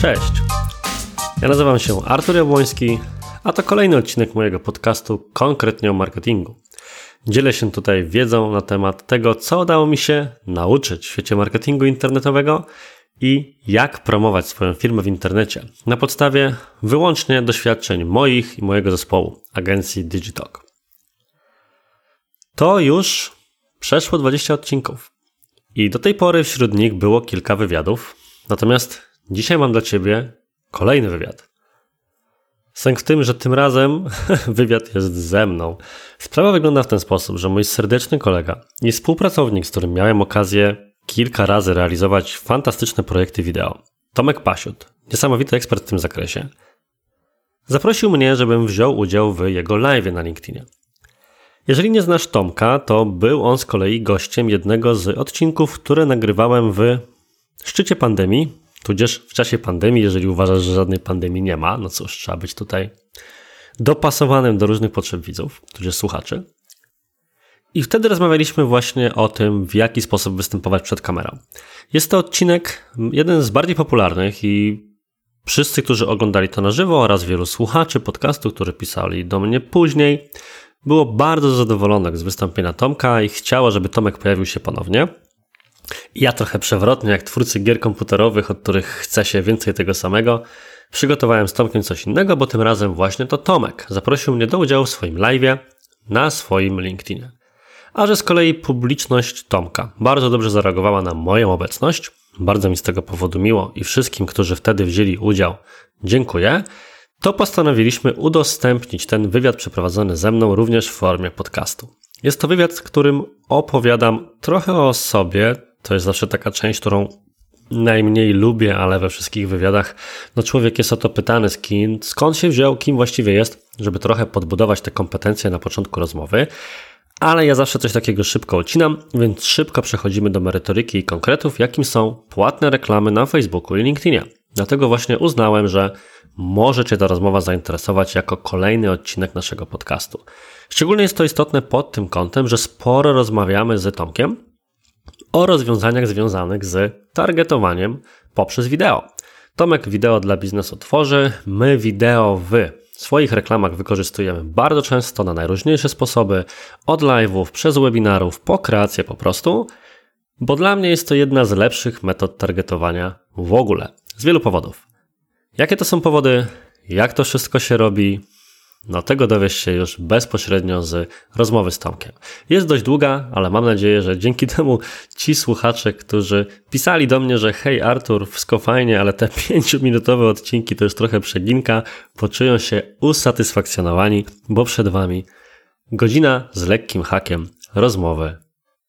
Cześć. Ja nazywam się Artur Jabłoński, a to kolejny odcinek mojego podcastu konkretnie o marketingu. Dzielę się tutaj wiedzą na temat tego, co udało mi się nauczyć w świecie marketingu internetowego i jak promować swoją firmę w internecie na podstawie wyłącznie doświadczeń moich i mojego zespołu, agencji Digitalk. To już przeszło 20 odcinków i do tej pory wśród nich było kilka wywiadów, natomiast dzisiaj mam dla Ciebie kolejny wywiad. Sęk w tym, że tym razem wywiad jest ze mną. Sprawa wygląda w ten sposób, że mój serdeczny kolega i współpracownik, z którym miałem okazję kilka razy realizować fantastyczne projekty wideo, Tomek Pasiut, niesamowity ekspert w tym zakresie, zaprosił mnie, żebym wziął udział w jego live na LinkedInie. Jeżeli nie znasz Tomka, to był on z kolei gościem jednego z odcinków, które nagrywałem w szczycie pandemii Tudzież w czasie pandemii, jeżeli uważasz, że żadnej pandemii nie ma, no cóż, trzeba być tutaj dopasowanym do różnych potrzeb widzów, tudzież słuchaczy. I wtedy rozmawialiśmy właśnie o tym, w jaki sposób występować przed kamerą. Jest to odcinek, jeden z bardziej popularnych i wszyscy, którzy oglądali to na żywo oraz wielu słuchaczy podcastu, którzy pisali do mnie później, było bardzo zadowolonych z wystąpienia Tomka i chciało, żeby Tomek pojawił się ponownie. Ja trochę przewrotnie, jak twórcy gier komputerowych, od których chce się więcej tego samego, przygotowałem z Tomkiem coś innego, bo tym razem właśnie to Tomek zaprosił mnie do udziału w swoim live'ie na swoim LinkedInie. A że z kolei publiczność Tomka bardzo dobrze zareagowała na moją obecność, bardzo mi z tego powodu miło i wszystkim, którzy wtedy wzięli udział, dziękuję, to postanowiliśmy udostępnić ten wywiad przeprowadzony ze mną również w formie podcastu. Jest to wywiad, w którym opowiadam trochę o sobie, to jest zawsze taka część, którą najmniej lubię, ale we wszystkich wywiadach, no człowiek jest o to pytany, kim, skąd się wziął, kim właściwie jest, żeby trochę podbudować te kompetencje na początku rozmowy. Ale ja zawsze coś takiego szybko odcinam, więc szybko przechodzimy do merytoryki i konkretów, jakim są płatne reklamy na Facebooku i LinkedInie. Dlatego właśnie uznałem, że może Cię ta rozmowa zainteresować jako kolejny odcinek naszego podcastu. Szczególnie jest to istotne pod tym kątem, że sporo rozmawiamy z Tomkiem, o rozwiązaniach związanych z targetowaniem poprzez wideo. Tomek wideo dla biznesu tworzy, my wideo w swoich reklamach wykorzystujemy bardzo często na najróżniejsze sposoby, od live'ów, przez webinarów, po kreację po prostu, bo dla mnie jest to jedna z lepszych metod targetowania w ogóle, z wielu powodów. Jakie to są powody, jak to wszystko się robi, no tego dowiesz się już bezpośrednio z rozmowy z Tomkiem. Jest dość długa, ale mam nadzieję, że dzięki temu ci słuchacze, którzy pisali do mnie, że hej Artur, wszystko fajnie, ale te pięciominutowe odcinki to jest trochę przeginka, poczują się usatysfakcjonowani, bo przed wami godzina z lekkim hakiem rozmowy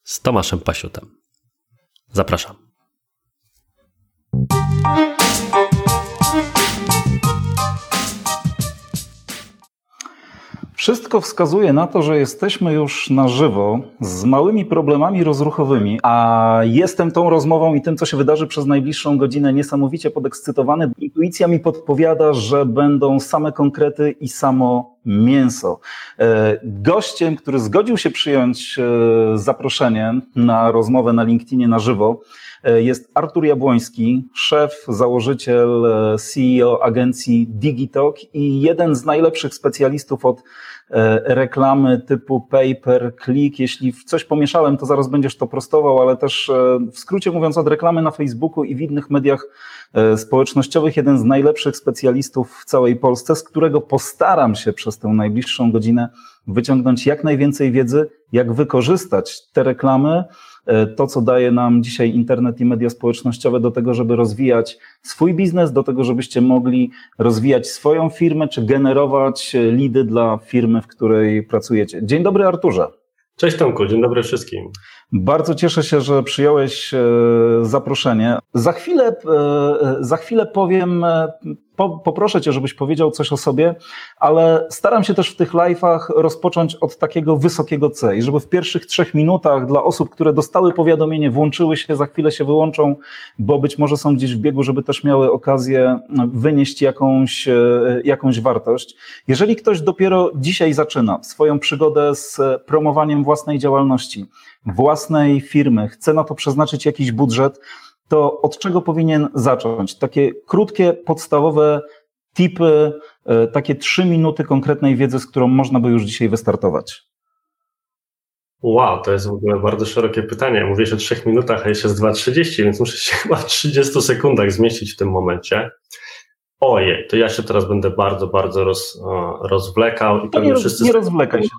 z Tomaszem Pasiutem. Zapraszam. Wszystko wskazuje na to, że jesteśmy już na żywo z małymi problemami rozruchowymi, a jestem tą rozmową i tym, co się wydarzy przez najbliższą godzinę, niesamowicie podekscytowany. Intuicja mi podpowiada, że będą same konkrety i samo mięso. E, gościem, który zgodził się przyjąć e, zaproszenie na rozmowę na LinkedInie na żywo, e, jest Artur Jabłoński, szef, założyciel, CEO agencji Digitalk i jeden z najlepszych specjalistów od reklamy typu pay per click. Jeśli w coś pomieszałem, to zaraz będziesz to prostował, ale też e, w skrócie mówiąc od reklamy na Facebooku i w innych mediach e, społecznościowych, jeden z najlepszych specjalistów w całej Polsce, z którego postaram się przez tę najbliższą godzinę wyciągnąć jak najwięcej wiedzy, jak wykorzystać te reklamy, E, to, co daje nam dzisiaj internet i media społecznościowe do tego, żeby rozwijać swój biznes, do tego, żebyście mogli rozwijać swoją firmę, czy generować e, lidy dla firmy, w której pracujecie. Dzień dobry, Arturze. Cześć Tomku, dzień dobry wszystkim. Bardzo cieszę się, że przyjąłeś e, zaproszenie. Za chwilę, e, za chwilę powiem, e, po, poproszę Cię, żebyś powiedział coś o sobie, ale staram się też w tych live'ach rozpocząć od takiego wysokiego C i żeby w pierwszych trzech minutach dla osób, które dostały powiadomienie, włączyły się, za chwilę się wyłączą, bo być może są gdzieś w biegu, żeby też miały okazję wynieść jakąś, jakąś wartość. Jeżeli ktoś dopiero dzisiaj zaczyna swoją przygodę z promowaniem własnej działalności, własnej firmy, chce na to przeznaczyć jakiś budżet, to od czego powinien zacząć? Takie krótkie, podstawowe tipy, e, takie trzy minuty konkretnej wiedzy, z którą można by już dzisiaj wystartować. Wow, to jest w ogóle bardzo szerokie pytanie. Mówię o trzech minutach, a jeszcze jest 2.30, więc muszę się chyba w 30 sekundach zmieścić w tym momencie. Ojej, to ja się teraz będę bardzo, bardzo roz, rozwlekał i pewnie nie, wszyscy... Nie rozwlekaj się.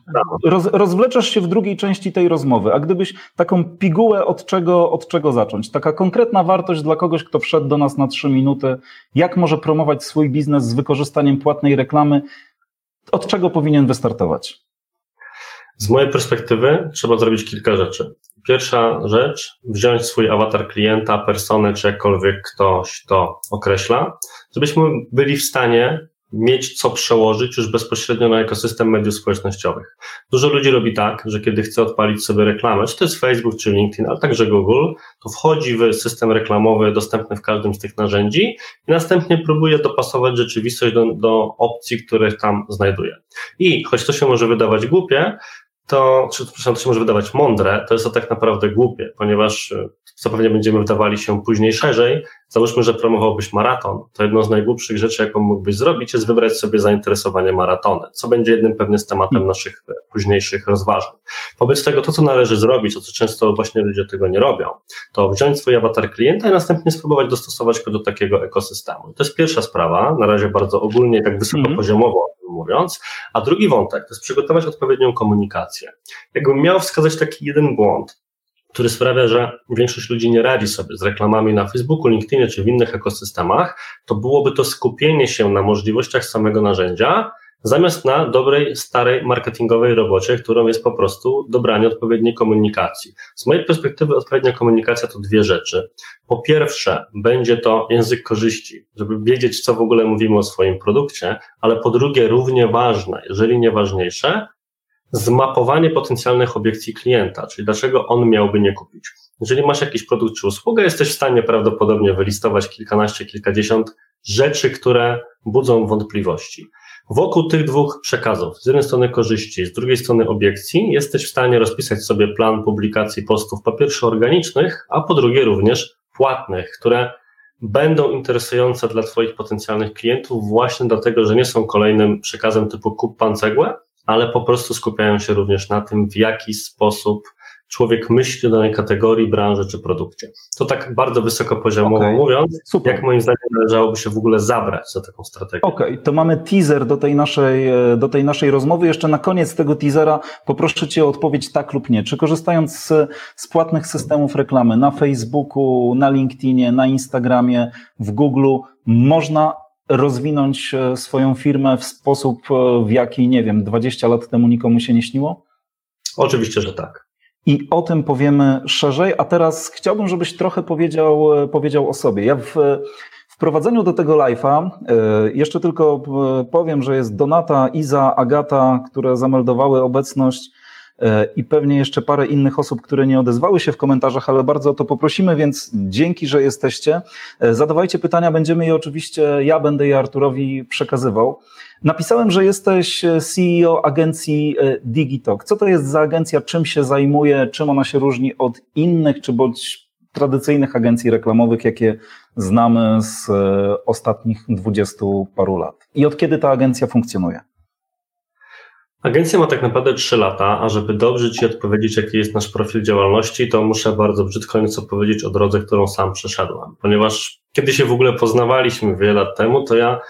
Roz, rozwleczesz się w drugiej części tej rozmowy, a gdybyś taką pigułę od czego, od czego zacząć? Taka konkretna wartość dla kogoś, kto wszedł do nas na trzy minuty, jak może promować swój biznes z wykorzystaniem płatnej reklamy, od czego powinien wystartować? Z mojej perspektywy trzeba zrobić kilka rzeczy. Pierwsza rzecz, wziąć swój awatar klienta, personę, czy jakkolwiek ktoś to określa, żebyśmy byli w stanie mieć co przełożyć już bezpośrednio na ekosystem mediów społecznościowych. Dużo ludzi robi tak, że kiedy chce odpalić sobie reklamę, czy to jest Facebook, czy LinkedIn, ale także Google, to wchodzi w system reklamowy dostępny w każdym z tych narzędzi i następnie próbuje dopasować rzeczywistość do, do opcji, które tam znajduje. I choć to się może wydawać głupie, to, czy przepraszam, to się może wydawać mądre, to jest to tak naprawdę głupie, ponieważ e, co pewnie będziemy wdawali się później szerzej, załóżmy, że promowałbyś maraton, to jedną z najgłupszych rzeczy, jaką mógłbyś zrobić, jest wybrać sobie zainteresowanie maratonem, co będzie jednym pewnie z tematem hmm. naszych e, późniejszych rozważań. Wobec tego to, co należy zrobić, o co często właśnie ludzie tego nie robią, to wziąć swój awatar klienta i następnie spróbować dostosować go do takiego ekosystemu. To jest pierwsza sprawa, na razie bardzo ogólnie, tak wysokopoziomowo mówiąc, a drugi wątek to jest przygotować odpowiednią komunikację. Jakbym miał wskazać taki jeden błąd, który sprawia, że większość ludzi nie radzi sobie z reklamami na Facebooku, LinkedInie czy w innych ekosystemach, to byłoby to skupienie się na możliwościach samego narzędzia, zamiast na dobrej, starej marketingowej robocie, którą jest po prostu dobranie odpowiedniej komunikacji. Z mojej perspektywy odpowiednia komunikacja to dwie rzeczy. Po pierwsze, będzie to język korzyści, żeby wiedzieć, co w ogóle mówimy o swoim produkcie, ale po drugie, równie ważne, jeżeli nie ważniejsze, zmapowanie potencjalnych obiekcji klienta, czyli dlaczego on miałby nie kupić. Jeżeli masz jakiś produkt czy usługę, jesteś w stanie prawdopodobnie wylistować kilkanaście, kilkadziesiąt rzeczy, które budzą wątpliwości. Wokół tych dwóch przekazów, z jednej strony korzyści, z drugiej strony obiekcji, jesteś w stanie rozpisać sobie plan publikacji postów po pierwsze organicznych, a po drugie również płatnych, które będą interesujące dla Twoich potencjalnych klientów właśnie dlatego, że nie są kolejnym przekazem typu kup pan cegłę, ale po prostu skupiają się również na tym, w jaki sposób człowiek myśli o danej kategorii, branży czy produkcie. To tak bardzo wysokopoziomowo okay. mówiąc, Super. jak moim zdaniem należałoby się w ogóle zabrać za taką strategię. Okej, okay. to mamy teaser do tej, naszej, e, do tej naszej rozmowy. Jeszcze na koniec tego teasera poproszę Cię o odpowiedź tak lub nie. Czy korzystając z, z płatnych systemów reklamy na Facebooku, na LinkedInie, na Instagramie, w Google można rozwinąć e, swoją firmę w sposób, e, w jaki, nie wiem, 20 lat temu nikomu się nie śniło? Oczywiście, że tak i o tym powiemy szerzej. A teraz chciałbym, żebyś trochę powiedział, powiedział o sobie. Ja w wprowadzeniu do tego live'a e, jeszcze tylko e, powiem, że jest Donata, Iza, Agata, które zameldowały obecność e, i pewnie jeszcze parę innych osób, które nie odezwały się w komentarzach, ale bardzo o to poprosimy, więc dzięki, że jesteście. Zadawajcie pytania, będziemy je oczywiście, ja będę je Arturowi przekazywał. Napisałem, że jesteś e, CEO agencji e, Digitalk. Co to jest za agencja, czym się zajmuje, czym ona się różni od innych czy bądź tradycyjnych agencji reklamowych, jakie znamy z e, ostatnich dwudziestu paru lat? I od kiedy ta agencja funkcjonuje? Agencja ma tak naprawdę 3 lata, a żeby dobrze Ci odpowiedzieć, jaki jest nasz profil działalności, to muszę bardzo brzydko nieco powiedzieć o drodze, którą sam przeszedłem. Ponieważ kiedy się w ogóle poznawaliśmy wiele lat temu, to ja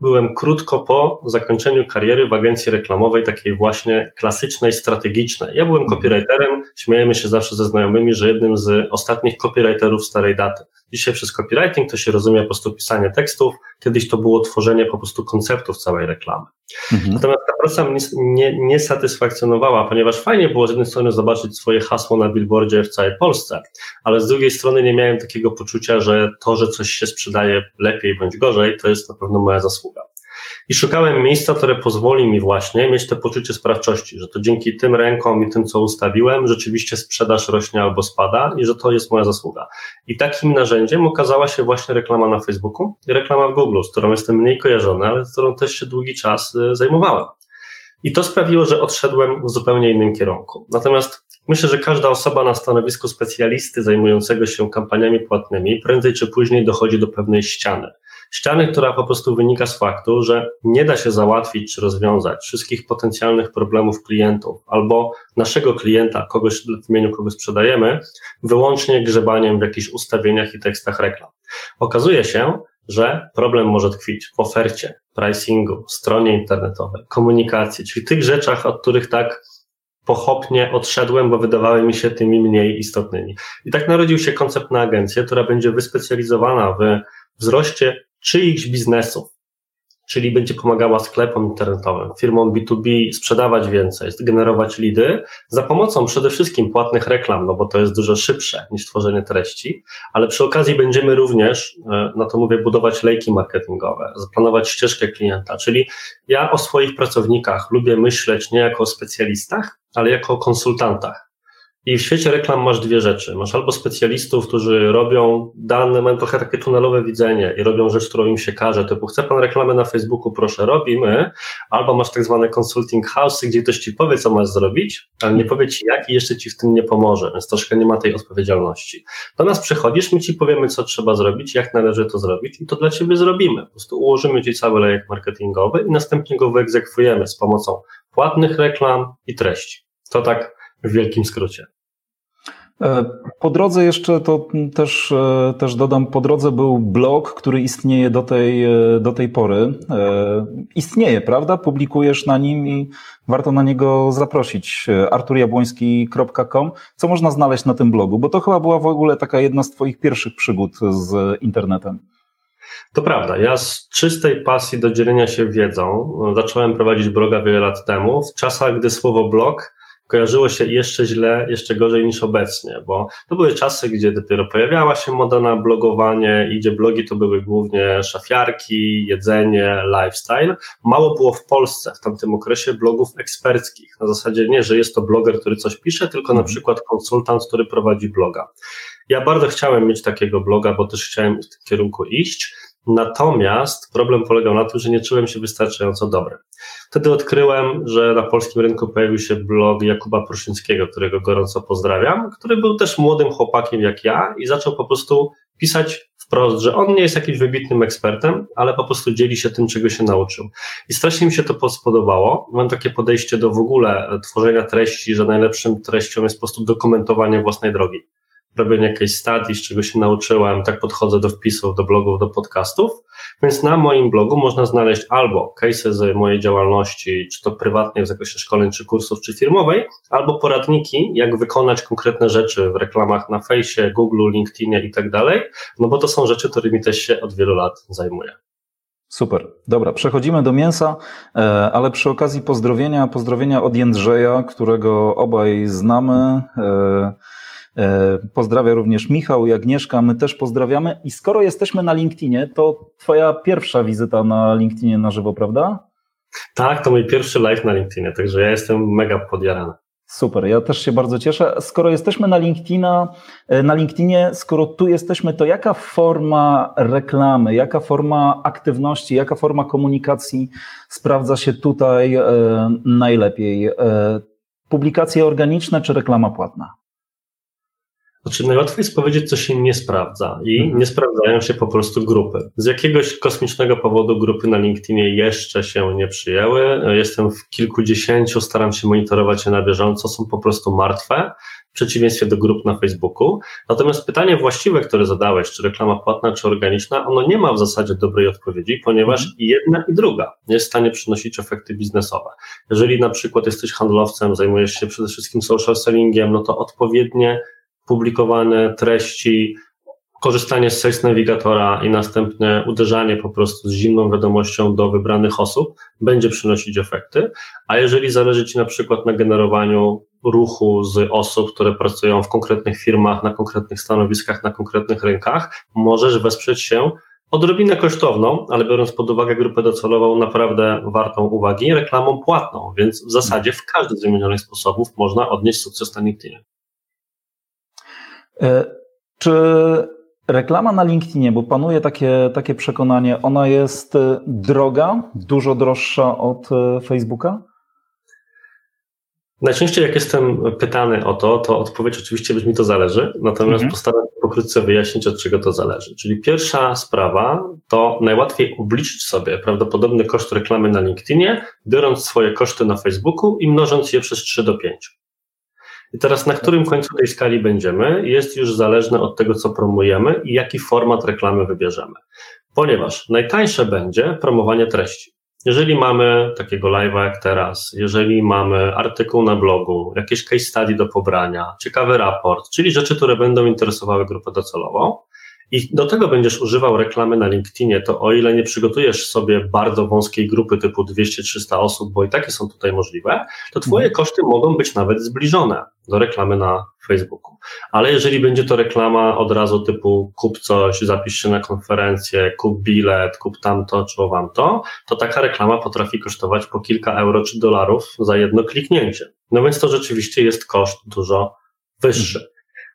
byłem krótko po zakończeniu kariery w agencji reklamowej, takiej właśnie klasycznej, strategicznej. Ja byłem copywriterem, śmiejemy się zawsze ze znajomymi, że jednym z ostatnich copywriterów starej daty. Dzisiaj przez copywriting to się rozumie po prostu pisanie tekstów, kiedyś to było tworzenie po prostu konceptów całej reklamy. Mhm. Natomiast ta praca mnie nie, nie satysfakcjonowała, ponieważ fajnie było z jednej strony zobaczyć swoje hasło na billboardzie w całej Polsce, ale z drugiej strony nie miałem takiego poczucia, że to, że coś się sprzedaje lepiej bądź gorzej, to jest na pewno moja zasługa. I szukałem miejsca, które pozwoli mi właśnie mieć to poczucie sprawczości, że to dzięki tym rękom i tym, co ustawiłem, rzeczywiście sprzedaż rośnie albo spada i że to jest moja zasługa. I takim narzędziem okazała się właśnie reklama na Facebooku i reklama w Google, z którą jestem mniej kojarzony, ale z którą też się długi czas y, zajmowałem. I to sprawiło, że odszedłem w zupełnie innym kierunku. Natomiast myślę, że każda osoba na stanowisku specjalisty zajmującego się kampaniami płatnymi prędzej czy później dochodzi do pewnej ściany. Ściany, która po prostu wynika z faktu, że nie da się załatwić czy rozwiązać wszystkich potencjalnych problemów klientów albo naszego klienta, kogoś w imieniu kogo sprzedajemy, wyłącznie grzebaniem w jakichś ustawieniach i tekstach reklam. Okazuje się, że problem może tkwić w ofercie, pricingu, stronie internetowej, komunikacji, czyli tych rzeczach, od których tak pochopnie odszedłem, bo wydawały mi się tymi mniej istotnymi. I tak narodził się koncept na agencję, która będzie wyspecjalizowana w wzroście czyichś biznesów, czyli będzie pomagała sklepom internetowym, firmom B2B sprzedawać więcej, generować lidy za pomocą przede wszystkim płatnych reklam, no bo to jest dużo szybsze niż tworzenie treści, ale przy okazji będziemy również, e, na to mówię, budować lejki marketingowe, zaplanować ścieżkę klienta, czyli ja o swoich pracownikach lubię myśleć nie jako o specjalistach, ale jako o konsultantach. I w świecie reklam masz dwie rzeczy. Masz albo specjalistów, którzy robią dane, mają trochę takie tunelowe widzenie i robią rzecz, którą im się każe, typu chce pan reklamę na Facebooku, proszę, robimy, albo masz tak zwane consulting house, gdzie ktoś ci powie, co masz zrobić, ale nie powie ci jak i jeszcze ci w tym nie pomoże, więc troszkę nie ma tej odpowiedzialności. Do nas przychodzisz, my ci powiemy, co trzeba zrobić, jak należy to zrobić i to dla ciebie zrobimy. Po prostu ułożymy ci cały lejek marketingowy i następnie go wyegzekwujemy z pomocą płatnych reklam i treści. To tak w wielkim skrócie. E, po drodze jeszcze to też, e, też dodam, po drodze był blog, który istnieje do tej, e, do tej pory. Istnieje, prawda? Publikujesz na nim i warto na niego zaprosić. arturjabłoński.com. Co można znaleźć na tym blogu? Bo to chyba była w ogóle taka jedna z Twoich pierwszych przygód z internetem. To prawda. Ja z czystej pasji do dzielenia się wiedzą zacząłem prowadzić bloga wiele lat temu, w czasach, gdy słowo blog kojarzyło się jeszcze źle, jeszcze gorzej niż obecnie, bo to były czasy, gdzie dopiero pojawiała się moda na blogowanie i gdzie blogi to były głównie szafiarki, jedzenie, lifestyle. Mało było w Polsce w tamtym okresie blogów eksperckich. Na zasadzie nie, że jest to bloger, który coś pisze, tylko na mhm. przykład konsultant, który prowadzi bloga. Ja bardzo chciałem mieć takiego bloga, bo też chciałem w tym kierunku iść. Natomiast problem polegał na tym, że nie czułem się wystarczająco dobry. Wtedy odkryłem, że na polskim rynku pojawił się blog Jakuba Pruszyńskiego, którego gorąco pozdrawiam, który był też młodym chłopakiem jak ja i zaczął po prostu pisać wprost, że on nie jest jakimś wybitnym ekspertem, ale po prostu dzieli się tym, czego się nauczył. I strasznie mi się to spodobało. Mam takie podejście do w ogóle tworzenia treści, że najlepszym treścią jest po prostu dokumentowanie własnej drogi robienie jakiejś study, z czego się nauczyłem, tak podchodzę do wpisów, do blogów, do podcastów, więc na moim blogu można znaleźć albo case z mojej działalności, czy to prywatnej w zakresie szkoleń, czy kursów, czy firmowej, albo poradniki, jak wykonać konkretne rzeczy w reklamach na fejsie, Google, LinkedInie i tak dalej, no bo to są rzeczy, którymi też się od wielu lat zajmuję. Super. Dobra, przechodzimy do mięsa, e, ale przy okazji pozdrowienia, pozdrowienia od Jędrzeja, którego obaj znamy. E, pozdrawia również Michał i Agnieszka, my też pozdrawiamy. I skoro jesteśmy na LinkedInie, to Twoja pierwsza wizyta na LinkedInie na żywo, prawda? Tak, to mój pierwszy live na LinkedInie, także ja jestem mega podjarany. Super, ja też się bardzo cieszę. Skoro jesteśmy na LinkedIna, e, na LinkedInie, skoro tu jesteśmy, to jaka forma reklamy, jaka forma aktywności, jaka forma komunikacji sprawdza się tutaj e, najlepiej? Publikacje organiczne czy reklama płatna? Znaczy, najłatwiej jest powiedzieć, co się nie sprawdza i mhm. nie sprawdzają się po prostu grupy. Z jakiegoś kosmicznego powodu grupy na LinkedInie jeszcze się nie przyjęły. Jestem w kilkudziesięciu, staram się monitorować je na bieżąco, są po prostu martwe, w przeciwieństwie do grup na Facebooku. Natomiast pytanie właściwe, które zadałeś, czy reklama płatna, czy organiczna, ono nie ma w zasadzie dobrej odpowiedzi, ponieważ mhm. i jedna, i druga nie jest w stanie przynosić efekty biznesowe. Jeżeli na przykład jesteś handlowcem, zajmujesz się przede wszystkim social sellingiem, no to odpowiednie publikowane treści korzystanie z Sales Navigatora i następne uderzanie po prostu z zimną wiadomością do wybranych osób będzie przynosić efekty, a jeżeli zależy Ci na przykład na generowaniu ruchu z osób, które pracują w konkretnych firmach, na konkretnych stanowiskach, na konkretnych rynkach, możesz wesprzeć się odrobinę kosztowną, ale biorąc pod uwagę grupę docelową, naprawdę wartą uwagi, reklamą płatną, więc w zasadzie w każdy z wymienionych sposobów można odnieść sukces na LinkedInie. E, czy reklama na LinkedInie, bo panuje takie, takie przekonanie, ona jest e, droga, dużo droższa od e, Facebooka? Najczęściej jak jestem pytany o to, to odpowiedź oczywiście brzmi to zależy, natomiast mhm. postaram się pokrótce wyjaśnić, od czego to zależy. Czyli pierwsza sprawa to najłatwiej obliczyć sobie prawdopodobny koszt reklamy na LinkedInie, biorąc swoje koszty na Facebooku i mnożąc je przez 3 do 5. I teraz na którym końcu tej skali będziemy, jest już zależne od tego, co promujemy i jaki format reklamy wybierzemy. Ponieważ najtańsze będzie promowanie treści. Jeżeli mamy takiego live'a jak teraz, jeżeli mamy artykuł na blogu, jakieś case study do pobrania, ciekawy raport, czyli rzeczy, które będą interesowały grupę docelową, i do tego będziesz używał reklamy na LinkedInie, to o ile nie przygotujesz sobie bardzo wąskiej grupy typu 200-300 osób, bo i takie są tutaj możliwe, to Twoje mhm. koszty mogą być nawet zbliżone do reklamy na Facebooku. Ale jeżeli będzie to reklama od razu typu kup coś, zapisz się na konferencję, kup bilet, kup tamto czy to, to taka reklama potrafi kosztować po kilka euro czy dolarów za jedno kliknięcie. No więc to rzeczywiście jest koszt dużo wyższy.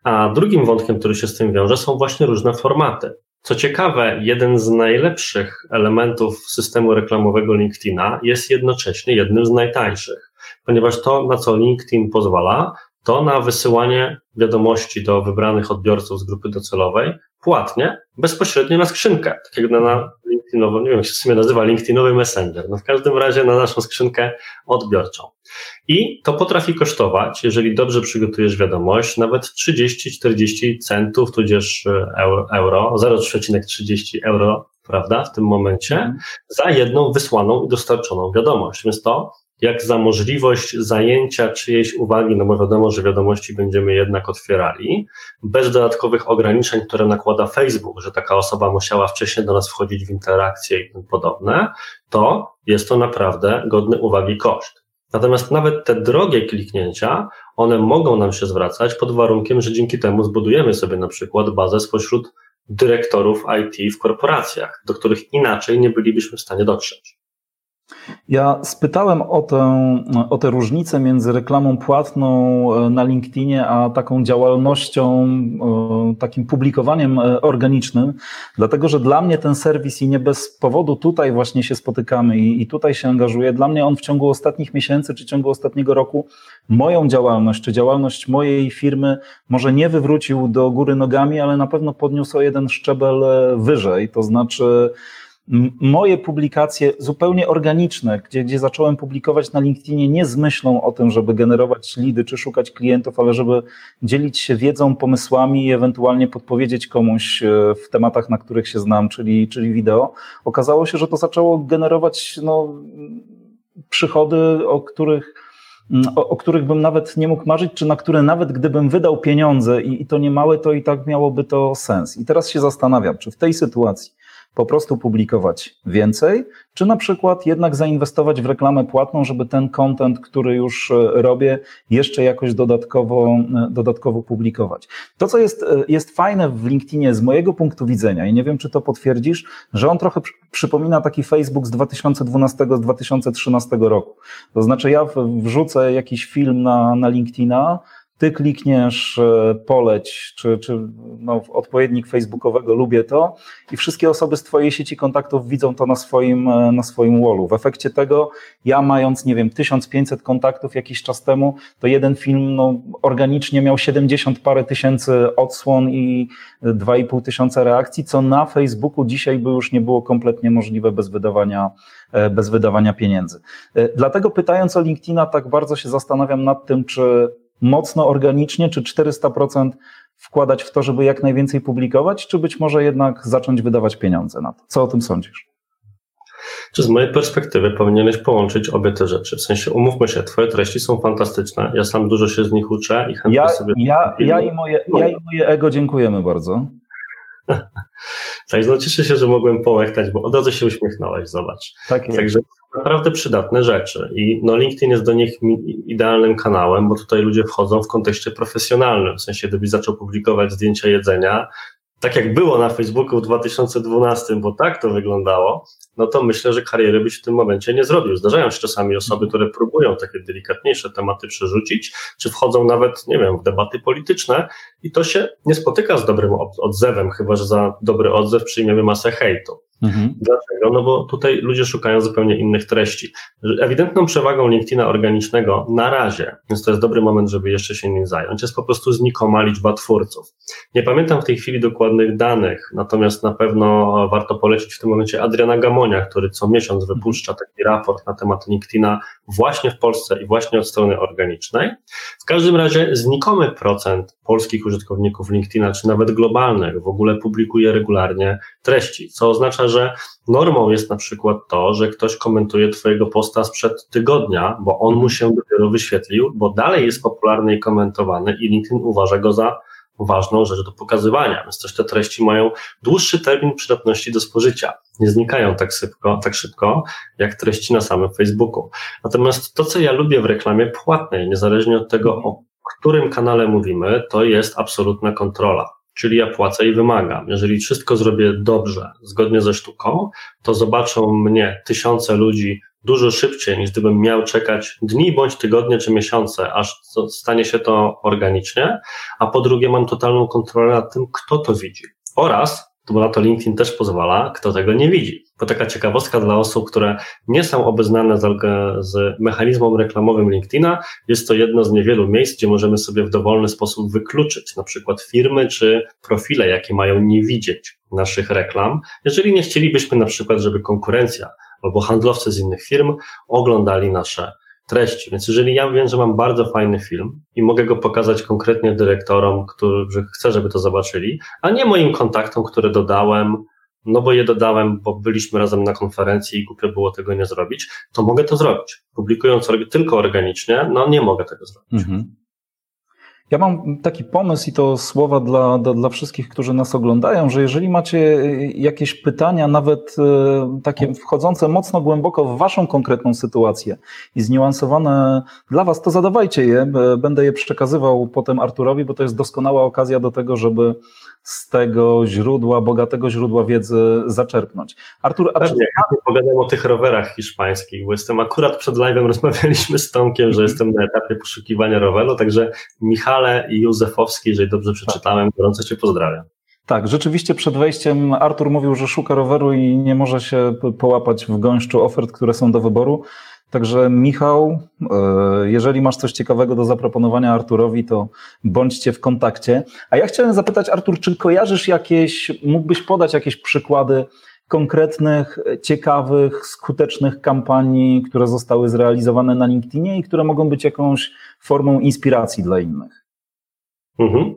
A drugim wątkiem, który się z tym wiąże, są właśnie różne formaty. Co ciekawe, jeden z najlepszych elementów systemu reklamowego LinkedIna jest jednocześnie jednym z najtańszych, ponieważ to, na co LinkedIn pozwala, to na wysyłanie wiadomości do wybranych odbiorców z grupy docelowej płatnie, bezpośrednio na skrzynkę, tak jak na LinkedInową, nie wiem jak się w sumie nazywa, LinkedInowy Messenger, no w każdym razie na naszą skrzynkę odbiorczą. I to potrafi kosztować, jeżeli dobrze przygotujesz wiadomość, nawet 30-40 centów, tudzież e, euro, euro 0,30 euro, prawda, w tym momencie, mhm. za jedną wysłaną i dostarczoną wiadomość. Więc to jak za możliwość zajęcia czyjejś uwagi, no bo wiadomo, że wiadomości będziemy jednak otwierali, bez dodatkowych ograniczeń, które nakłada Facebook, że taka osoba musiała wcześniej do nas wchodzić w interakcje i tym podobne, to jest to naprawdę godny uwagi koszt. Natomiast nawet te drogie kliknięcia, one mogą nam się zwracać pod warunkiem, że dzięki temu zbudujemy sobie na przykład bazę spośród dyrektorów IT w korporacjach, do których inaczej nie bylibyśmy w stanie dotrzeć. Ja spytałem o tę, o tę różnicę między reklamą płatną e, na LinkedInie, a taką działalnością, e, takim publikowaniem e, organicznym, dlatego że dla mnie ten serwis i nie bez powodu tutaj właśnie się spotykamy i, i tutaj się angażuję. Dla mnie on w ciągu ostatnich miesięcy czy ciągu ostatniego roku moją działalność czy działalność mojej firmy może nie wywrócił do góry nogami, ale na pewno podniósł o jeden szczebel wyżej. To znaczy, moje publikacje zupełnie organiczne, gdzie, gdzie zacząłem publikować na LinkedInie nie z myślą o tym, żeby generować lidy czy szukać klientów, ale żeby dzielić się wiedzą, pomysłami i ewentualnie podpowiedzieć komuś e, w tematach, na których się znam, czyli, czyli wideo. Okazało się, że to zaczęło generować no, przychody, o których o, o, których bym nawet nie mógł marzyć, czy na które nawet gdybym wydał pieniądze i, i to nie małe, to i tak miałoby to sens. I teraz się zastanawiam, czy w tej sytuacji po prostu publikować więcej, czy na przykład jednak zainwestować w reklamę płatną, żeby ten content, który już e, robię, jeszcze jakoś dodatkowo, e, dodatkowo publikować. To, co jest, e, jest fajne w LinkedInie z mojego punktu widzenia, i nie wiem, czy to potwierdzisz, że on trochę przypomina taki Facebook z 2012-2013 roku. To znaczy, ja wrzucę jakiś film na, na LinkedIna, ty klikniesz e, poleć, czy, czy no, odpowiednik facebookowego lubię to i wszystkie osoby z twojej sieci kontaktów widzą to na swoim, e, na swoim wallu. W efekcie tego ja mając, nie wiem, 1500 kontaktów jakiś czas temu, to jeden film no, organicznie miał 70 parę tysięcy odsłon i 2,5 tysiąca reakcji, co na Facebooku dzisiaj by już nie było kompletnie możliwe bez wydawania, e, bez wydawania pieniędzy. Dlatego pytając o LinkedIna, tak bardzo się zastanawiam nad tym, czy mocno organicznie, czy 400% wkładać w to, żeby jak najwięcej publikować, czy być może jednak zacząć wydawać pieniądze na to? Co o tym sądzisz? Czy z mojej perspektywy powinieneś połączyć obie te rzeczy? W sensie, umówmy się, twoje treści są fantastyczne, ja sam dużo się z nich uczę i chętnie ja, sobie... Ja, ja, i moje, ja i moje ego dziękujemy bardzo. Także no cieszę się, że mogłem połechtać, bo od razu się uśmiechnąłeś, zobacz. Tak jest. Także naprawdę przydatne rzeczy i no LinkedIn jest do nich idealnym kanałem, bo tutaj ludzie wchodzą w kontekście profesjonalnym, w sensie gdybyś zaczął publikować zdjęcia jedzenia, tak jak było na Facebooku w 2012, bo tak to wyglądało, no to myślę, że kariery byś w tym momencie nie zrobił. Zdarzają się czasami osoby, które próbują takie delikatniejsze tematy przerzucić, czy wchodzą nawet, nie wiem, w debaty polityczne i to się nie spotyka z dobrym odzewem, chyba że za dobry odzew przyjmiemy masę hejtu. Mhm. Dlaczego? No bo tutaj ludzie szukają zupełnie innych treści. Ewidentną przewagą LinkedIna organicznego na razie, więc to jest dobry moment, żeby jeszcze się nim zająć, jest po prostu znikoma liczba twórców. Nie pamiętam w tej chwili dokładnych danych, natomiast na pewno warto polecić w tym momencie Adriana Gamonia, który co miesiąc wypuszcza taki raport na temat LinkedIna właśnie w Polsce i właśnie od strony organicznej. W każdym razie znikomy procent polskich użytkowników LinkedIna, czy nawet globalnych, w ogóle publikuje regularnie treści, co oznacza, że normą jest na przykład to, że ktoś komentuje Twojego posta sprzed tygodnia, bo on mu się dopiero wyświetlił, bo dalej jest popularny i komentowany i LinkedIn uważa go za ważną rzecz do pokazywania, więc też te treści mają dłuższy termin przydatności do spożycia. Nie znikają tak szybko, tak szybko jak treści na samym Facebooku. Natomiast to, co ja lubię w reklamie płatnej, niezależnie od tego, o którym kanale mówimy, to jest absolutna kontrola. Czyli ja płacę i wymagam. Jeżeli wszystko zrobię dobrze, zgodnie ze sztuką, to zobaczą mnie tysiące ludzi dużo szybciej, niż gdybym miał czekać dni bądź tygodnie czy miesiące, aż stanie się to organicznie. A po drugie, mam totalną kontrolę nad tym, kto to widzi. Oraz bo na to LinkedIn też pozwala, kto tego nie widzi. To taka ciekawostka dla osób, które nie są obeznane z, z mechanizmem reklamowym LinkedIna. Jest to jedno z niewielu miejsc, gdzie możemy sobie w dowolny sposób wykluczyć na przykład firmy czy profile, jakie mają nie widzieć naszych reklam, jeżeli nie chcielibyśmy na przykład, żeby konkurencja albo handlowcy z innych firm oglądali nasze treści. Więc jeżeli ja wiem, że mam bardzo fajny film i mogę go pokazać konkretnie dyrektorom, którzy chcę, żeby to zobaczyli, a nie moim kontaktom, które dodałem, no bo je dodałem, bo byliśmy razem na konferencji i głupio było tego nie zrobić, to mogę to zrobić. Publikując tylko organicznie, no nie mogę tego zrobić. Mhm. Ja mam taki pomysł i to słowa dla, dla, dla, wszystkich, którzy nas oglądają, że jeżeli macie jakieś pytania, nawet e, takie wchodzące mocno głęboko w Waszą konkretną sytuację i zniuansowane dla Was, to zadawajcie je. Będę je przekazywał potem Arturowi, bo to jest doskonała okazja do tego, żeby z tego źródła, bogatego źródła wiedzy zaczerpnąć. Artur, a Pewnie, ja pogadam o tych rowerach hiszpańskich, bo jestem akurat przed live'em rozmawialiśmy z Tomkiem, że jestem na etapie poszukiwania roweru, także Michale i Józefowski, jeżeli dobrze przeczytałem, gorąco Cię pozdrawiam. Tak, rzeczywiście przed wejściem Artur mówił, że szuka roweru i nie może się połapać w gąszczu ofert, które są do wyboru. Także Michał, e, jeżeli masz coś ciekawego do zaproponowania Arturowi, to bądźcie w kontakcie. A ja chciałem zapytać, Artur, czy kojarzysz jakieś, mógłbyś podać jakieś przykłady konkretnych, ciekawych, skutecznych kampanii, które zostały zrealizowane na LinkedInie i które mogą być jakąś formą inspiracji dla innych? Mhm.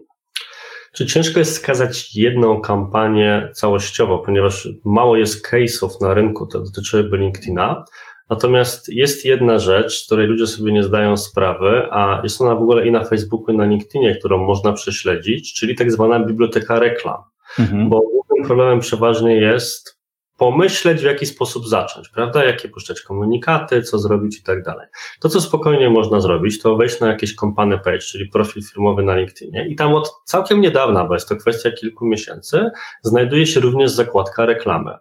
Czy ciężko jest skazać jedną kampanię całościowo, ponieważ mało jest case'ów na rynku, to dotyczy LinkedIna, Natomiast jest jedna rzecz, z której ludzie sobie nie zdają sprawy, a jest ona w ogóle i na Facebooku, i na LinkedInie, którą można prześledzić, czyli tak zwana biblioteka reklam. Mhm. Bo głównym problemem przeważnie jest pomyśleć, w jaki sposób zacząć, prawda? Jakie puszczać komunikaty, co zrobić i tak dalej. To, co spokojnie można zrobić, to wejść na jakiś company page, czyli profil firmowy na LinkedInie i tam od całkiem niedawna, bo jest to kwestia kilku miesięcy, znajduje się również zakładka reklamy.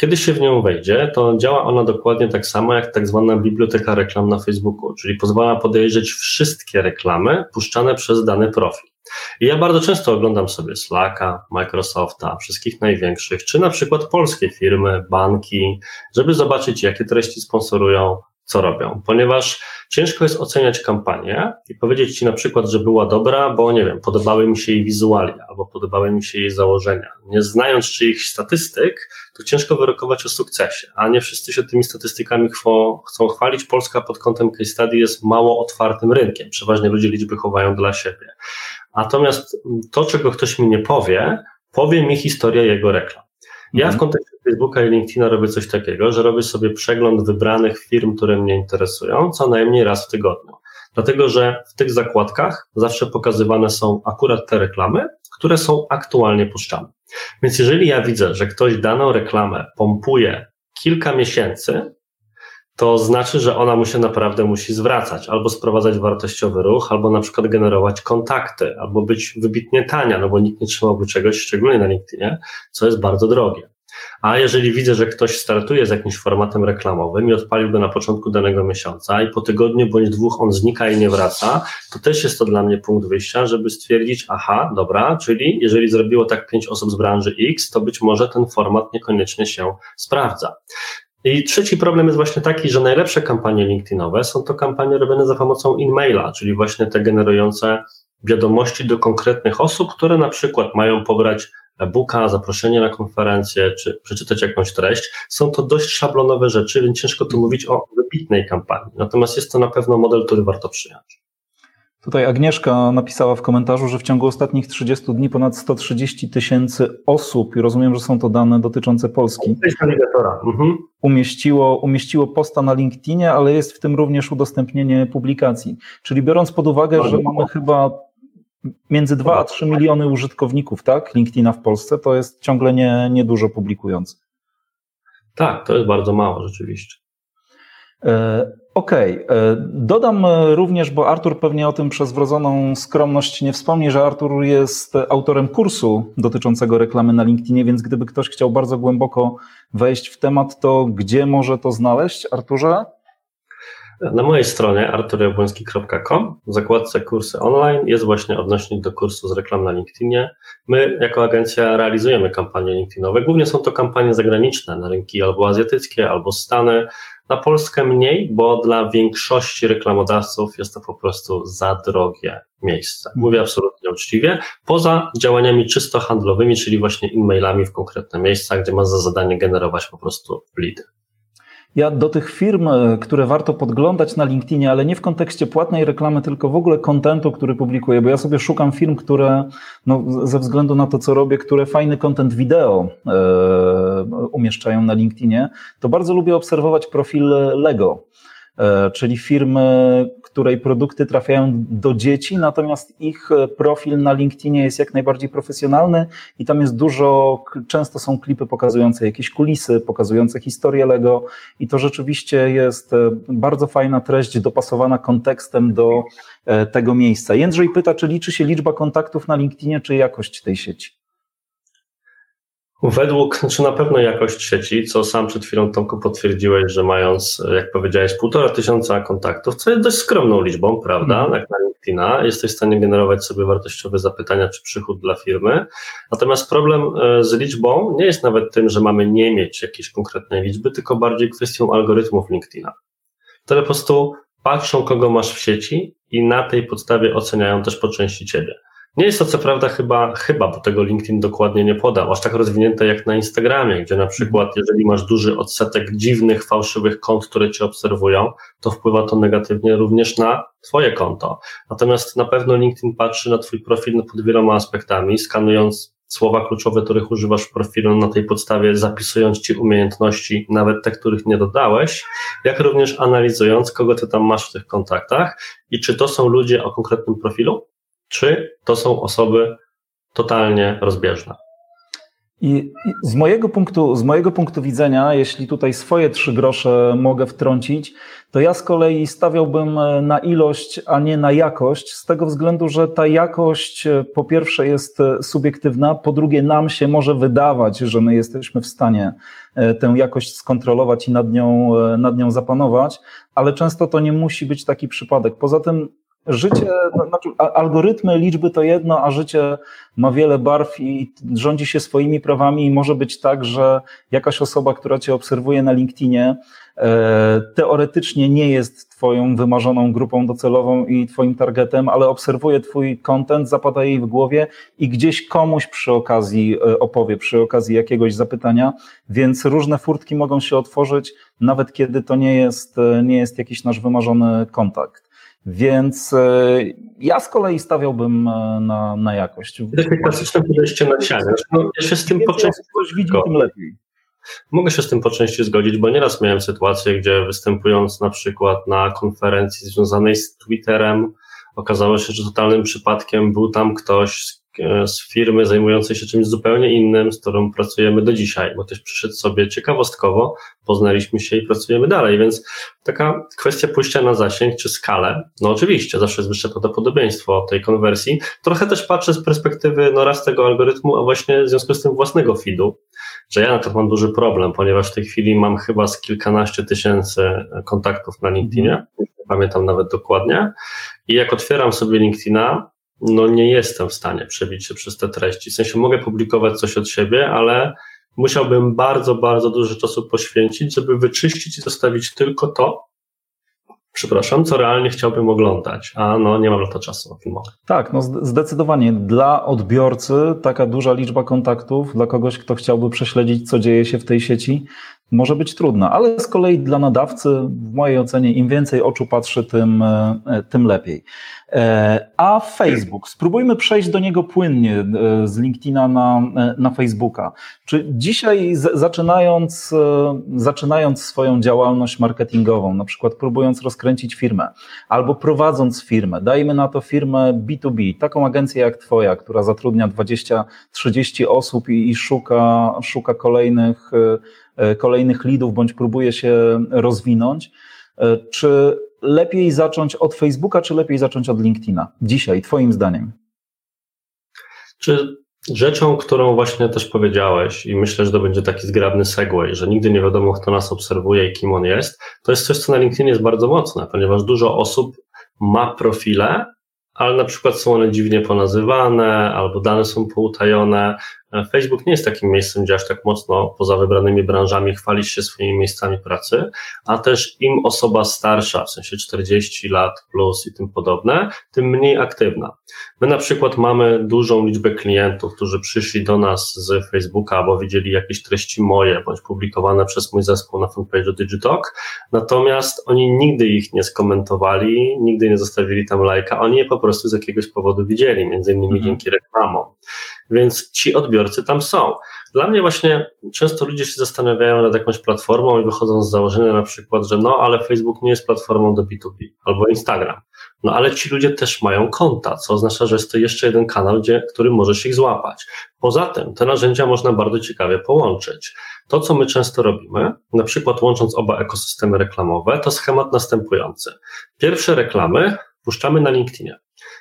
Kiedy się w nią wejdzie, to działa ona dokładnie tak samo jak tak zwana biblioteka reklam na Facebooku, czyli pozwala podejrzeć wszystkie reklamy puszczane przez dany profil. I ja bardzo często oglądam sobie Slacka, Microsofta, wszystkich największych, czy na przykład polskie firmy, banki, żeby zobaczyć, jakie treści sponsorują, co robią, ponieważ ciężko jest oceniać kampanię i powiedzieć Ci na przykład, że była dobra, bo nie wiem, podobały mi się jej wizualia albo podobały mi się jej założenia. Nie znając czyichś statystyk, to ciężko wyrokować o sukcesie, a nie wszyscy się tymi statystykami chcą chwalić. Polska pod kątem case study jest mało otwartym rynkiem. Przeważnie ludzie liczby chowają dla siebie. Natomiast to, czego ktoś mi nie powie, powie mi historia jego reklam. Ja w mhm. kontekście Facebooka i LinkedIna robię coś takiego, że robię sobie przegląd wybranych firm, które mnie interesują, co najmniej raz w tygodniu. Dlatego, że w tych zakładkach zawsze pokazywane są akurat te reklamy, które są aktualnie puszczane. Więc jeżeli ja widzę, że ktoś daną reklamę pompuje kilka miesięcy, to znaczy, że ona mu się naprawdę musi zwracać, albo sprowadzać wartościowy ruch, albo na przykład generować kontakty, albo być wybitnie tania, no bo nikt nie trzymałby czegoś, szczególnie na LinkedInie, co jest bardzo drogie. A jeżeli widzę, że ktoś startuje z jakimś formatem reklamowym i odpalił go na początku danego miesiąca i po tygodniu bądź dwóch on znika i nie wraca, to też jest to dla mnie punkt wyjścia, żeby stwierdzić, aha, dobra, czyli jeżeli zrobiło tak pięć osób z branży X, to być może ten format niekoniecznie się sprawdza. I trzeci problem jest właśnie taki, że najlepsze kampanie LinkedInowe są to kampanie robione za pomocą e-maila, czyli właśnie te generujące wiadomości do konkretnych osób, które na przykład mają pobrać e-booka, zaproszenie na konferencję, czy przeczytać jakąś treść. Są to dość szablonowe rzeczy, więc ciężko tu mówić o wybitnej kampanii. Natomiast jest to na pewno model, który warto przyjąć. Tutaj Agnieszka napisała w komentarzu, że w ciągu ostatnich 30 dni ponad 130 tysięcy osób, i rozumiem, że są to dane dotyczące Polski, mhm. umieściło, umieściło posta na LinkedInie, ale jest w tym również udostępnienie publikacji. Czyli biorąc pod uwagę, że mamy chyba między 2 a 3 miliony użytkowników, tak, LinkedIna w Polsce, to jest ciągle nie, niedużo publikując. Tak, to jest bardzo mało rzeczywiście. E, okej, okay. E, dodam również, bo Artur pewnie o tym przez wrodzoną skromność nie wspomni, że Artur jest autorem kursu dotyczącego reklamy na LinkedInie, więc gdyby ktoś chciał bardzo głęboko wejść w temat, to gdzie może to znaleźć, Arturze? Na mojej stronie arturjabłoński.com w zakładce kursy online jest właśnie odnośnik do kursu z reklam na LinkedInie. My jako agencja realizujemy kampanie LinkedInowe. Głównie są to kampanie zagraniczne na rynki albo azjatyckie, albo Stany. Na Polskę mniej, bo dla większości reklamodawców jest to po prostu za drogie miejsce. Mówię absolutnie uczciwie. Poza działaniami czysto handlowymi, czyli właśnie e-mailami w konkretne miejsca, gdzie ma za zadanie generować po prostu lidy. Ja do tych firm, e, które warto podglądać na LinkedInie, ale nie w kontekście płatnej reklamy, tylko w ogóle kontentu, który publikuję, bo ja sobie szukam firm, które no, ze względu na to, co robię, które fajny kontent wideo e, umieszczają na LinkedInie, to bardzo lubię obserwować profil Lego. E, czyli firmy, której produkty trafiają do dzieci, natomiast ich e, profil na LinkedInie jest jak najbardziej profesjonalny i tam jest dużo, często są klipy pokazujące jakieś kulisy, pokazujące historię Lego i to rzeczywiście jest e, bardzo fajna treść dopasowana kontekstem do tego miejsca. Jędrzej pyta, czy liczy się liczba kontaktów na LinkedInie, czy jakość tej sieci? Według, znaczy na pewno jakość sieci, co sam przed chwilą Tomku potwierdziłeś, że mając, jak powiedziałeś, półtora tysiąca kontaktów, co jest dość skromną liczbą, prawda, mm. jak na LinkedIna, jesteś w stanie generować sobie wartościowe zapytania czy przychód dla firmy. Natomiast problem e, z liczbą nie jest nawet tym, że mamy nie mieć jakiejś konkretnej liczby, tylko bardziej kwestią algorytmów LinkedIna, które po prostu patrzą, kogo masz w sieci i na tej podstawie oceniają też po części ciebie. Nie jest to co prawda chyba, chyba, bo tego LinkedIn dokładnie nie podał, aż tak rozwinięte jak na Instagramie, gdzie na przykład jeżeli masz duży odsetek dziwnych, fałszywych kont, które cię obserwują, to wpływa to negatywnie również na twoje konto. Natomiast na pewno LinkedIn patrzy na twój profil pod wieloma aspektami, skanując słowa kluczowe, których używasz w profilu, na tej podstawie zapisując ci umiejętności, nawet te, których nie dodałeś, jak również analizując, kogo ty tam masz w tych kontaktach i czy to są ludzie o konkretnym profilu, czy to są osoby totalnie rozbieżne. I z mojego, punktu, z mojego punktu widzenia, jeśli tutaj swoje trzy grosze mogę wtrącić, to ja z kolei stawiałbym e, na ilość, a nie na jakość, z tego względu, że ta jakość e, po pierwsze jest e, subiektywna, po drugie nam się może wydawać, że my jesteśmy w stanie tę jakość skontrolować i nad nią, nad nią zapanować, ale często to nie musi być taki przypadek. Poza tym Życie, no, znaczy algorytmy, liczby to jedno, a życie ma wiele barw i rządzi się swoimi prawami i może być tak, że jakaś osoba, która cię obserwuje na LinkedInie, e, teoretycznie nie jest twoją wymarzoną grupą docelową i twoim targetem, ale obserwuje twój content, zapada jej w głowie i gdzieś komuś przy okazji e, opowie, przy okazji jakiegoś zapytania, więc różne furtki mogą się otworzyć, nawet kiedy to nie jest, e, nie jest jakiś nasz wymarzony kontakt. Więc e, ja z kolei stawiałbym e, na, na jakość. Takie klasyczne podejście na sianie. No, ja się z tym po części widzi, tym lepiej. Mogę się z tym po części zgodzić, bo nieraz miałem sytuację, gdzie występując na przykład na konferencji związanej z Twitterem, okazało się, że totalnym przypadkiem był tam ktoś z firmy zajmującej się czymś zupełnie innym, z którą pracujemy do dzisiaj, bo też przyszedł sobie ciekawostkowo, poznaliśmy się i pracujemy dalej, więc taka kwestia pójścia na zasięg czy skalę, no oczywiście, zawsze jest wyższe prawdopodobieństwo tej konwersji. Trochę też patrzę z perspektywy no raz tego algorytmu, a właśnie w związku z tym własnego feedu, że ja na przykład mam duży problem, ponieważ w tej chwili mam chyba z kilkanaście tysięcy kontaktów na LinkedInie, pamiętam nawet dokładnie, i jak otwieram sobie LinkedIna, no nie jestem w stanie przebić się przez te treści. W sensie mogę publikować coś od siebie, ale musiałbym bardzo, bardzo dużo czasu poświęcić, żeby wyczyścić i zostawić tylko to, przepraszam, co realnie chciałbym oglądać, a no nie mam na to czasu. Tak, no zdecydowanie. Dla odbiorcy taka duża liczba kontaktów, dla kogoś, kto chciałby prześledzić, co dzieje się w tej sieci, może być trudna, ale z kolei dla nadawcy, w mojej ocenie, im więcej oczu patrzy, tym, e, tym lepiej. E, a Facebook, spróbujmy przejść do niego płynnie e, z LinkedIna na, na Facebooka. Czy dzisiaj, zaczynając, zaczynając swoją działalność marketingową, na przykład próbując rozkręcić firmę, albo prowadząc firmę, dajmy na to firmę B2B, taką agencję jak Twoja, która zatrudnia 20-30 osób i, i szuka, szuka kolejnych kolejnych lidów, bądź próbuje się rozwinąć. E, czy lepiej zacząć od Facebooka, czy lepiej zacząć od LinkedIna? Dzisiaj, Twoim zdaniem? Czy rzeczą, którą właśnie też powiedziałeś, i myślę, że to będzie taki zgrabny segway, że nigdy nie wiadomo, kto nas obserwuje i kim on jest, to jest coś, co na LinkedInie jest bardzo mocne, ponieważ dużo osób ma profile, ale na przykład są one dziwnie ponazywane, albo dane są poutajone, Facebook nie jest takim miejscem, gdzie aż tak mocno poza wybranymi branżami chwalisz się swoimi miejscami pracy, a też im osoba starsza, w sensie 40 lat plus i tym podobne, tym mniej aktywna. My na przykład mamy dużą liczbę klientów, którzy przyszli do nas z Facebooka, bo widzieli jakieś treści moje, bądź publikowane przez mój zespół na fanpage'u Digitalk, natomiast oni nigdy ich nie skomentowali, nigdy nie zostawili tam lajka, oni je po prostu z jakiegoś powodu widzieli, między innymi mhm. dzięki reklamom. Więc ci odbiorcy tam są. Dla mnie właśnie często ludzie się zastanawiają nad jakąś platformą i wychodzą z założenia na przykład, że no, ale Facebook nie jest platformą do B2B albo Instagram. No ale ci ludzie też mają konta, co oznacza, że jest to jeszcze jeden kanał, gdzie, który możesz ich złapać. Poza tym te narzędzia można bardzo ciekawie połączyć. To, co my często robimy, na przykład łącząc oba ekosystemy reklamowe, to schemat następujący. Pierwsze reklamy puszczamy na LinkedInie.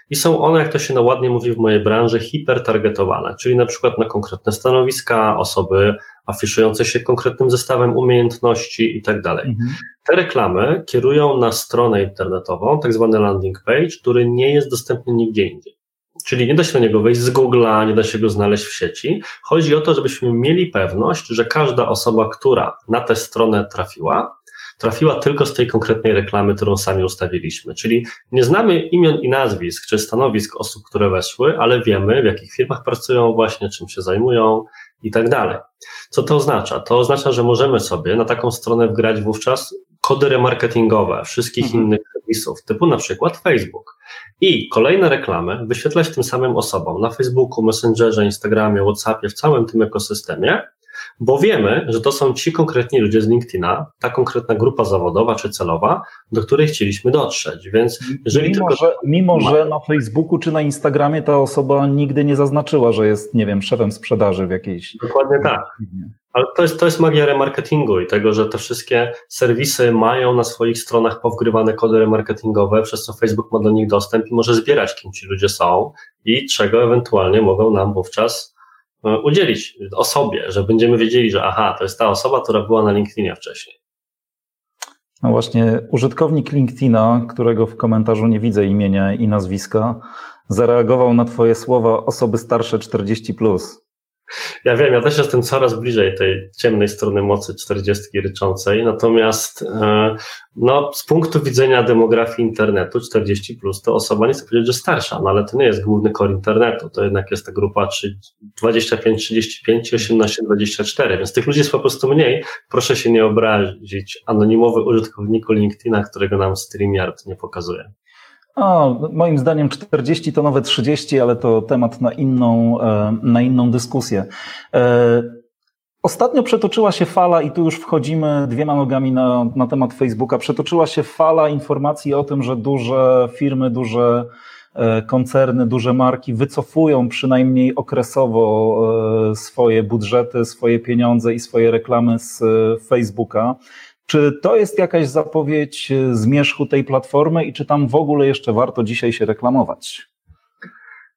I są one, jak to się no ładnie mówi w mojej branży, hipertargetowane, czyli na przykład na konkretne stanowiska, osoby afiszujące się konkretnym zestawem umiejętności i tak dalej. Mhm. Te reklamy kierują na stronę internetową, tak zwany landing page, który nie jest dostępny nigdzie indziej. Czyli nie da się na niego wejść z Google'a, nie da się go znaleźć w sieci. Chodzi o to, żebyśmy mieli pewność, że każda osoba, która na tę stronę trafiła, trafiła tylko z tej konkretnej reklamy, którą sami ustawiliśmy. Czyli nie znamy imion i nazwisk czy stanowisk osób, które weszły, ale wiemy, w jakich firmach pracują właśnie, czym się zajmują i tak dalej. Co to oznacza? To oznacza, że możemy sobie na taką stronę wgrać wówczas kody remarketingowe wszystkich mhm. innych serwisów, typu na przykład Facebook. I kolejne reklamy wyświetlać tym samym osobom na Facebooku, Messengerze, Instagramie, WhatsAppie, w całym tym ekosystemie, bo wiemy, że to są ci konkretni ludzie z LinkedIna, ta konkretna grupa zawodowa czy celowa, do której chcieliśmy dotrzeć. Więc jeżeli mimo, tylko... że, mimo że na Facebooku czy na Instagramie ta osoba nigdy nie zaznaczyła, że jest, nie wiem, szefem sprzedaży w jakiejś. Dokładnie tak. Ale to jest, to jest magia remarketingu i tego, że te wszystkie serwisy mają na swoich stronach powgrywane kody remarketingowe, przez co Facebook ma do nich dostęp i może zbierać, kim ci ludzie są i czego ewentualnie mogą nam wówczas E, udzielić osobie, że będziemy wiedzieli, że aha, to jest ta osoba, która była na LinkedInie wcześniej. No właśnie, użytkownik LinkedIna, którego w komentarzu nie widzę imienia i nazwiska, zareagował na Twoje słowa osoby starsze 40. Plus. Ja wiem, ja też jestem coraz bliżej tej ciemnej strony mocy 40 ryczącej, natomiast e, no, z punktu widzenia demografii internetu 40 plus to osoba nie chcę powiedzieć, że starsza, no ale to nie jest główny core internetu, to jednak jest ta grupa 25-35 i 18-24, więc tych ludzi jest po prostu mniej. Proszę się nie obrazić, anonimowy użytkowniku LinkedIna, którego nam StreamYard nie pokazuje. O, moim zdaniem 40 to nowe 30, ale to temat na inną, e, na inną dyskusję. E, ostatnio przetoczyła się fala, i tu już wchodzimy dwiema nogami na, na temat Facebooka, przetoczyła się fala informacji o tym, że duże firmy, duże e, koncerny, duże marki wycofują przynajmniej okresowo swoje budżety, swoje pieniądze i swoje reklamy z Facebooka. Czy to jest jakaś zapowiedź zmierzchu tej platformy i czy tam w ogóle jeszcze warto dzisiaj się reklamować?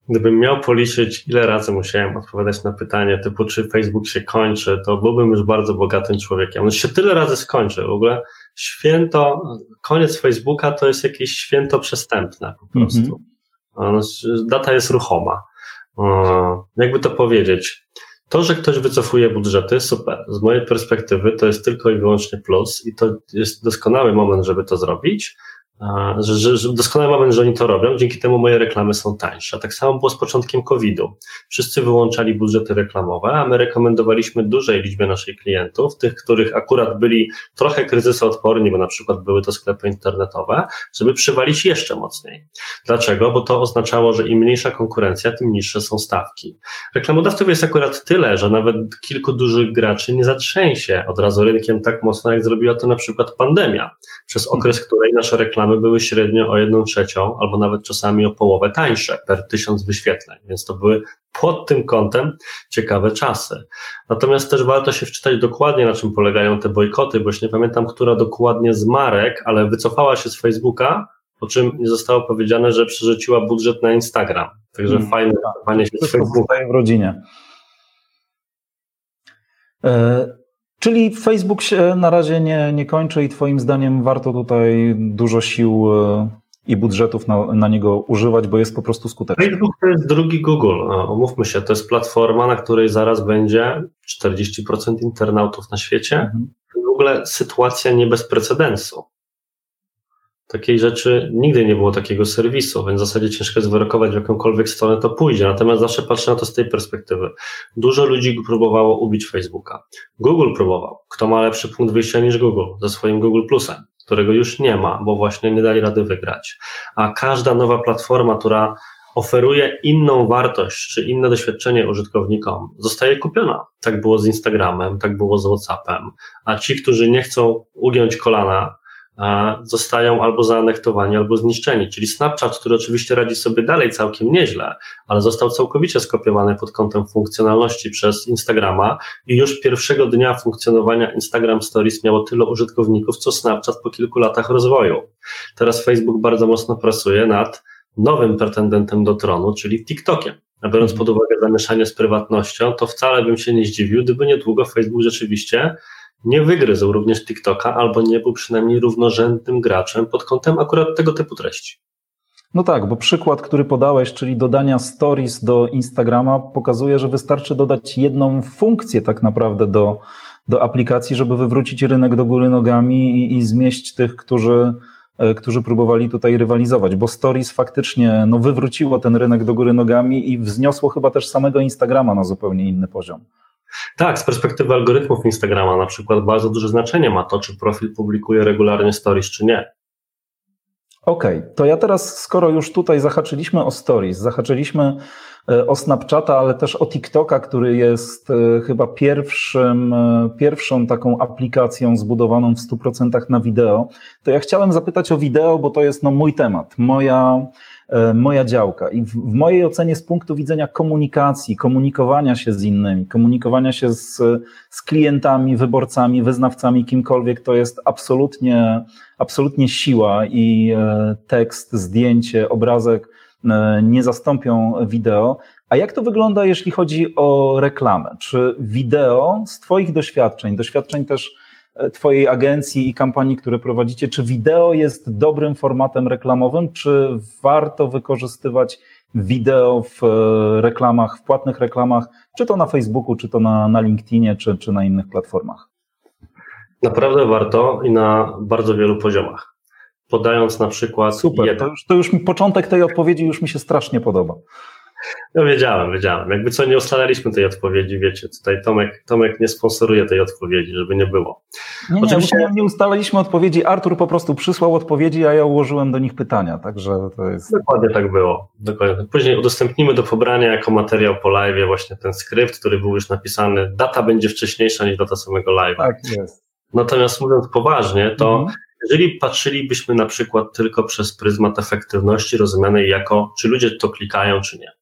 Gdybym miał policzyć, ile razy musiałem odpowiadać na pytanie typu, czy Facebook się kończy, to byłbym już bardzo bogatym człowiekiem. On się tyle razy skończy. W ogóle święto, koniec Facebooka to jest jakieś święto przestępne po prostu. Mm -hmm. Data jest ruchoma. Jakby to powiedzieć? To, że ktoś wycofuje budżety, super. Z mojej perspektywy to jest tylko i wyłącznie plus i to jest doskonały moment, żeby to zrobić że, że, że doskonały moment, że oni to robią, dzięki temu moje reklamy są tańsze. Tak samo było z początkiem COVID-u. Wszyscy wyłączali budżety reklamowe, a my rekomendowaliśmy dużej liczbie naszych klientów, tych, których akurat byli trochę kryzysoodporni, bo na przykład były to sklepy internetowe, żeby przywalić jeszcze mocniej. Dlaczego? Bo to oznaczało, że im mniejsza konkurencja, tym niższe są stawki. Reklamodawców jest akurat tyle, że nawet kilku dużych graczy nie zatrzęsie od razu rynkiem tak mocno, jak zrobiła to na przykład pandemia, przez okres której nasze reklamy reklamy były średnio o jedną trzecią, albo nawet czasami o połowę tańsze per tysiąc wyświetleń, więc to były pod tym kątem ciekawe czasy. Natomiast też warto się wczytać dokładnie, na czym polegają te bojkoty, bo już nie pamiętam, która dokładnie z marek, ale wycofała się z Facebooka, po czym nie zostało powiedziane, że przerzuciła budżet na Instagram. Także hmm. fajne wycofanie się z Facebooka. w rodzinie. E, Czyli Facebook się na razie nie, nie kończy i Twoim zdaniem warto tutaj dużo sił e, i budżetów na, na niego używać, bo jest po prostu skuteczny. Facebook to jest drugi Google. Omówmy się, to jest platforma, na której zaraz będzie 40% internautów na świecie. Mhm. W ogóle sytuacja nie bez precedensu. Takiej rzeczy nigdy nie było takiego serwisu, więc w zasadzie ciężko jest wyrokować, w jakąkolwiek stronę to pójdzie. Natomiast zawsze patrzę na to z tej perspektywy. Dużo ludzi próbowało ubić Facebooka. Google próbował. Kto ma lepszy punkt wyjścia niż Google ze swoim Google Plusem, którego już nie ma, bo właśnie nie dali rady wygrać. A każda nowa platforma, która oferuje inną wartość czy inne doświadczenie użytkownikom, zostaje kupiona. Tak było z Instagramem, tak było z WhatsAppem. A ci, którzy nie chcą ugiąć kolana, zostają albo zaanektowani, albo zniszczeni. Czyli Snapchat, który oczywiście radzi sobie dalej całkiem nieźle, ale został całkowicie skopiowany pod kątem funkcjonalności przez Instagrama i już pierwszego dnia funkcjonowania Instagram Stories miało tyle użytkowników, co Snapchat po kilku latach rozwoju. Teraz Facebook bardzo mocno pracuje nad nowym pretendentem do tronu, czyli TikTokiem. A biorąc pod uwagę zamieszanie z prywatnością, to wcale bym się nie zdziwił, gdyby niedługo Facebook rzeczywiście nie wygryzł również TikToka, albo nie był przynajmniej równorzędnym graczem pod kątem akurat tego typu treści. No tak, bo przykład, który podałeś, czyli dodania stories do Instagrama, pokazuje, że wystarczy dodać jedną funkcję tak naprawdę do, do aplikacji, żeby wywrócić rynek do góry nogami i, i zmieść tych, którzy, e, którzy próbowali tutaj rywalizować, bo Stories faktycznie no, wywróciło ten rynek do góry nogami i wzniosło chyba też samego Instagrama na zupełnie inny poziom. Tak, z perspektywy algorytmów Instagrama na przykład bardzo duże znaczenie ma to, czy profil publikuje regularnie stories, czy nie. Okej, okay, to ja teraz, skoro już tutaj zahaczyliśmy o stories, zahaczyliśmy e, o Snapchata, ale też o TikToka, który jest e, chyba pierwszym, e, pierwszą taką aplikacją zbudowaną w 100% na wideo, to ja chciałem zapytać o wideo, bo to jest no, mój temat, moja, moja działka. I w, w mojej ocenie z punktu widzenia komunikacji, komunikowania się z innymi, komunikowania się z, z klientami, wyborcami, wyznawcami, kimkolwiek, to jest absolutnie, absolutnie siła i e, tekst, zdjęcie, obrazek e, nie zastąpią wideo. A jak to wygląda, jeśli chodzi o reklamę? Czy wideo z Twoich doświadczeń, doświadczeń też E, twojej agencji i kampanii, które prowadzicie, czy wideo jest dobrym formatem reklamowym, czy warto wykorzystywać wideo w e, reklamach, w płatnych reklamach, czy to na Facebooku, czy to na, na LinkedInie, czy, czy na innych platformach? Naprawdę warto i na bardzo wielu poziomach. Podając na przykład. Super, to już, to już początek tej odpowiedzi już mi się strasznie podoba. No wiedziałem, wiedziałem. Jakby co, nie ustalaliśmy tej odpowiedzi, wiecie, tutaj Tomek, Tomek nie sponsoruje tej odpowiedzi, żeby nie było. Nie, nie, Oczywiście... nie, nie ustalaliśmy odpowiedzi, Artur po prostu przysłał odpowiedzi, a ja ułożyłem do nich pytania, także to jest... Dokładnie tak było. Dokładnie. Później udostępnimy do pobrania jako materiał po live właśnie ten skrypt, który był już napisany, data będzie wcześniejsza niż data samego live. Tak, jest. Natomiast mówiąc poważnie, to mhm jeżeli patrzylibyśmy na przykład tylko przez pryzmat efektywności rozumianej jako, czy ludzie to klikają, czy nie,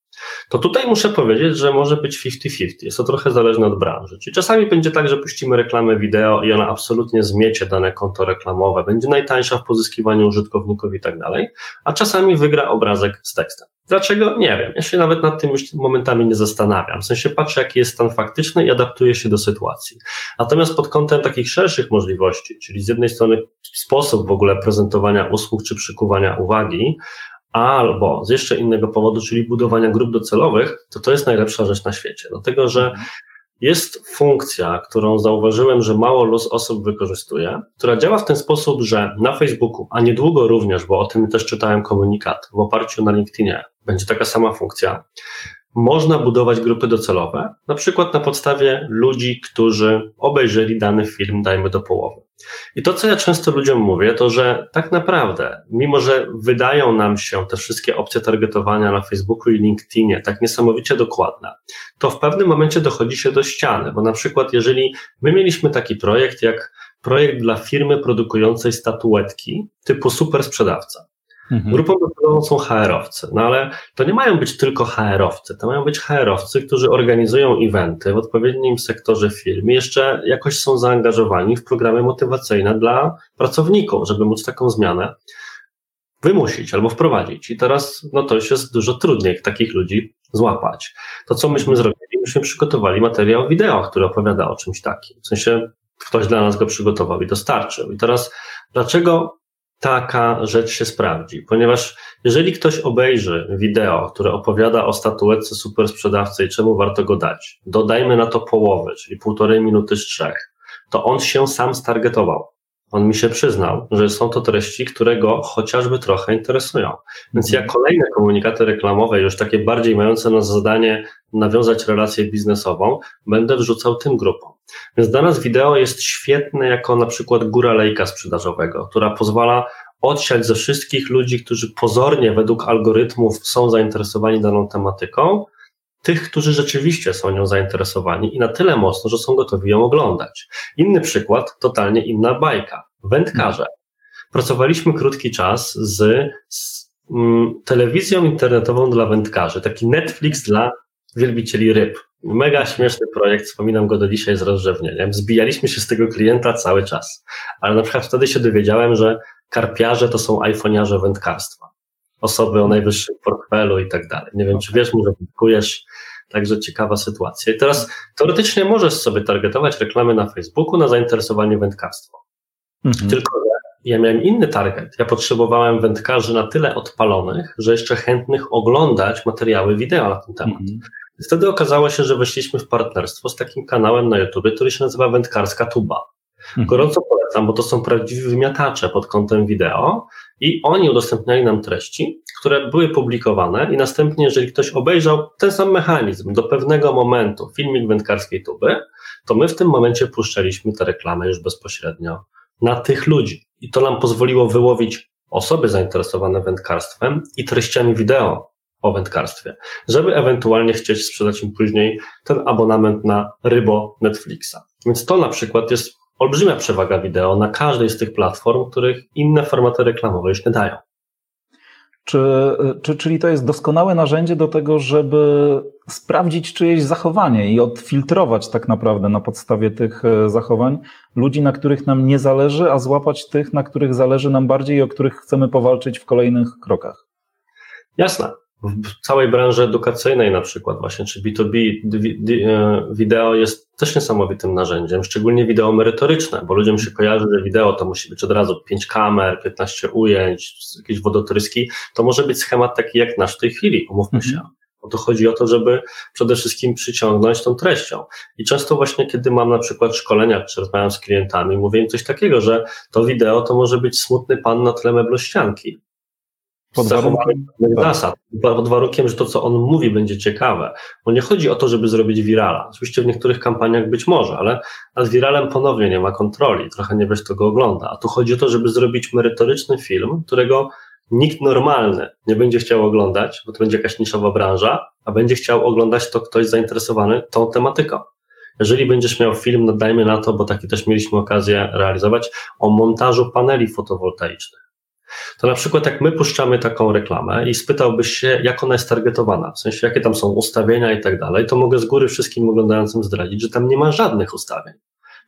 to tutaj muszę powiedzieć, że może być 50-50. Jest to trochę zależne od branży. Czyli czasami będzie tak, że puścimy reklamę wideo i ona absolutnie zmiecie dane konto reklamowe, będzie najtańsza w pozyskiwaniu użytkowników i tak dalej, a czasami wygra obrazek z tekstem. Dlaczego? Nie wiem. Ja się nawet nad tym już momentami nie zastanawiam. W sensie patrzę, jaki jest stan faktyczny i adaptuję się do sytuacji. Natomiast pod kątem takich szerszych możliwości, czyli z jednej strony sposób w ogóle prezentowania usług czy przykuwania uwagi, albo z jeszcze innego powodu, czyli budowania grup docelowych, to to jest najlepsza rzecz na świecie. Dlatego, że mhm. jest funkcja, którą zauważyłem, że mało osób wykorzystuje, która działa w ten sposób, że na Facebooku, a niedługo również, bo o tym też czytałem komunikat w oparciu na LinkedInie, będzie taka sama funkcja, można budować grupy docelowe, na przykład na podstawie ludzi, którzy obejrzeli dany film, dajmy do połowy. I to, co ja często ludziom mówię, to że tak naprawdę, mimo że wydają nam się te wszystkie opcje targetowania na Facebooku i LinkedInie tak niesamowicie dokładne, to w pewnym momencie dochodzi się do ściany, bo na przykład, jeżeli my mieliśmy taki projekt jak projekt dla firmy produkującej statuetki typu super sprzedawca. Mhm. Grupą docelową są HR-owcy, no ale to nie mają być tylko HR-owcy, to mają być HR-owcy, którzy organizują eventy w odpowiednim sektorze firmy, jeszcze jakoś są zaangażowani w programy motywacyjne dla pracowników, żeby móc taką zmianę wymusić albo wprowadzić. I teraz no to już jest dużo trudniej takich ludzi złapać. To, co myśmy zrobili, myśmy przygotowali materiał wideo, który opowiada o czymś takim. W sensie ktoś dla nas go przygotował i dostarczył. I teraz dlaczego taka rzecz się sprawdzi, ponieważ jeżeli ktoś obejrzy wideo, które opowiada o statuetce super sprzedawcy i czemu warto go dać, dodajmy na to połowę, czyli półtorej minuty z trzech, to on się sam stargetował. On mi się przyznał, że są to treści, które go chociażby trochę interesują. Więc ja mhm. kolejne komunikaty reklamowe, już takie bardziej mające na zadanie nawiązać relację biznesową, będę wrzucał tym grupom. Więc dla nas wideo jest świetne jako na przykład góra lejka sprzedażowego, która pozwala odsiać ze wszystkich ludzi, którzy pozornie według algorytmów są zainteresowani daną tematyką, tych, którzy rzeczywiście są nią zainteresowani i na tyle mocno, że są gotowi ją oglądać. Inny przykład, totalnie inna bajka. Wędkarze. Pracowaliśmy krótki czas z, z mm, telewizją internetową dla wędkarzy, taki Netflix dla wielbicieli ryb. Mega śmieszny projekt, wspominam go do dzisiaj z rozrzewnieniem. Zbijaliśmy się z tego klienta cały czas. Ale na przykład wtedy się dowiedziałem, że karpiarze to są iPhoniarze wędkarstwa. Osoby o najwyższym portfelu i tak dalej. Nie wiem, czy wiesz, może wędkujesz, także ciekawa sytuacja. I teraz teoretycznie możesz sobie targetować reklamy na Facebooku na zainteresowanie wędkarstwem. Mhm. Tylko, że ja miałem inny target. Ja potrzebowałem wędkarzy na tyle odpalonych, że jeszcze chętnych oglądać materiały wideo na ten temat. Mhm. Wtedy okazało się, że weszliśmy w partnerstwo z takim kanałem na YouTube, który się nazywa Wędkarska Tuba. Mhm. Gorąco polecam, bo to są prawdziwi wymiatacze pod kątem wideo i oni udostępniali nam treści, które były publikowane i następnie, jeżeli ktoś obejrzał ten sam mechanizm do pewnego momentu, filmik wędkarskiej tuby, to my w tym momencie puszczaliśmy te reklamy już bezpośrednio na tych ludzi. I to nam pozwoliło wyłowić osoby zainteresowane wędkarstwem i treściami wideo o wędkarstwie, żeby ewentualnie chcieć sprzedać im później ten abonament na rybo Netflixa. Więc to na przykład jest olbrzymia przewaga wideo na każdej z tych platform, których inne formaty reklamowe już nie dają. Czy, czy, czyli to jest doskonałe narzędzie do tego, żeby sprawdzić czyjeś zachowanie i odfiltrować tak naprawdę na podstawie tych e, zachowań ludzi, na których nam nie zależy, a złapać tych, na których zależy nam bardziej i o których chcemy powalczyć w kolejnych krokach? Jasne w całej branży edukacyjnej na przykład właśnie, czy B2B e, wideo jest też niesamowitym narzędziem, szczególnie wideo merytoryczne, bo ludziom się kojarzy, że wideo to musi być od razu 5 kamer, 15 ujęć, jakieś wodotryski. To może być schemat taki jak nasz w tej chwili, umówmy się. Mhm. Bo to chodzi o to, żeby przede wszystkim przyciągnąć tą treścią. I często właśnie, kiedy mam na przykład szkolenia, czy rozmawiam z klientami, mówię im coś takiego, że to wideo to może być smutny pan na tle meblościanki pod warunkiem zasad, pod warunkiem, że to, co on mówi, będzie ciekawe. Bo nie chodzi o to, żeby zrobić wirala. Oczywiście w niektórych kampaniach być może, ale nad wiralem ponownie nie ma kontroli, trochę nie wiesz, kto go ogląda. A tu chodzi o to, żeby zrobić merytoryczny film, którego nikt normalny nie będzie chciał oglądać, bo to będzie jakaś niszowa branża, a będzie chciał oglądać to ktoś zainteresowany tą tematyką. jeżeli będziesz miał film, no dajmy na to, bo taki też mieliśmy okazję realizować, o montażu paneli fotowoltaicznych, to na przykład jak my puszczamy taką reklamę i spytałbyś się, jak ona jest targetowana, w sensie jakie tam są ustawienia i tak dalej, to mogę z góry wszystkim oglądającym zdradzić, że tam nie ma żadnych ustawień.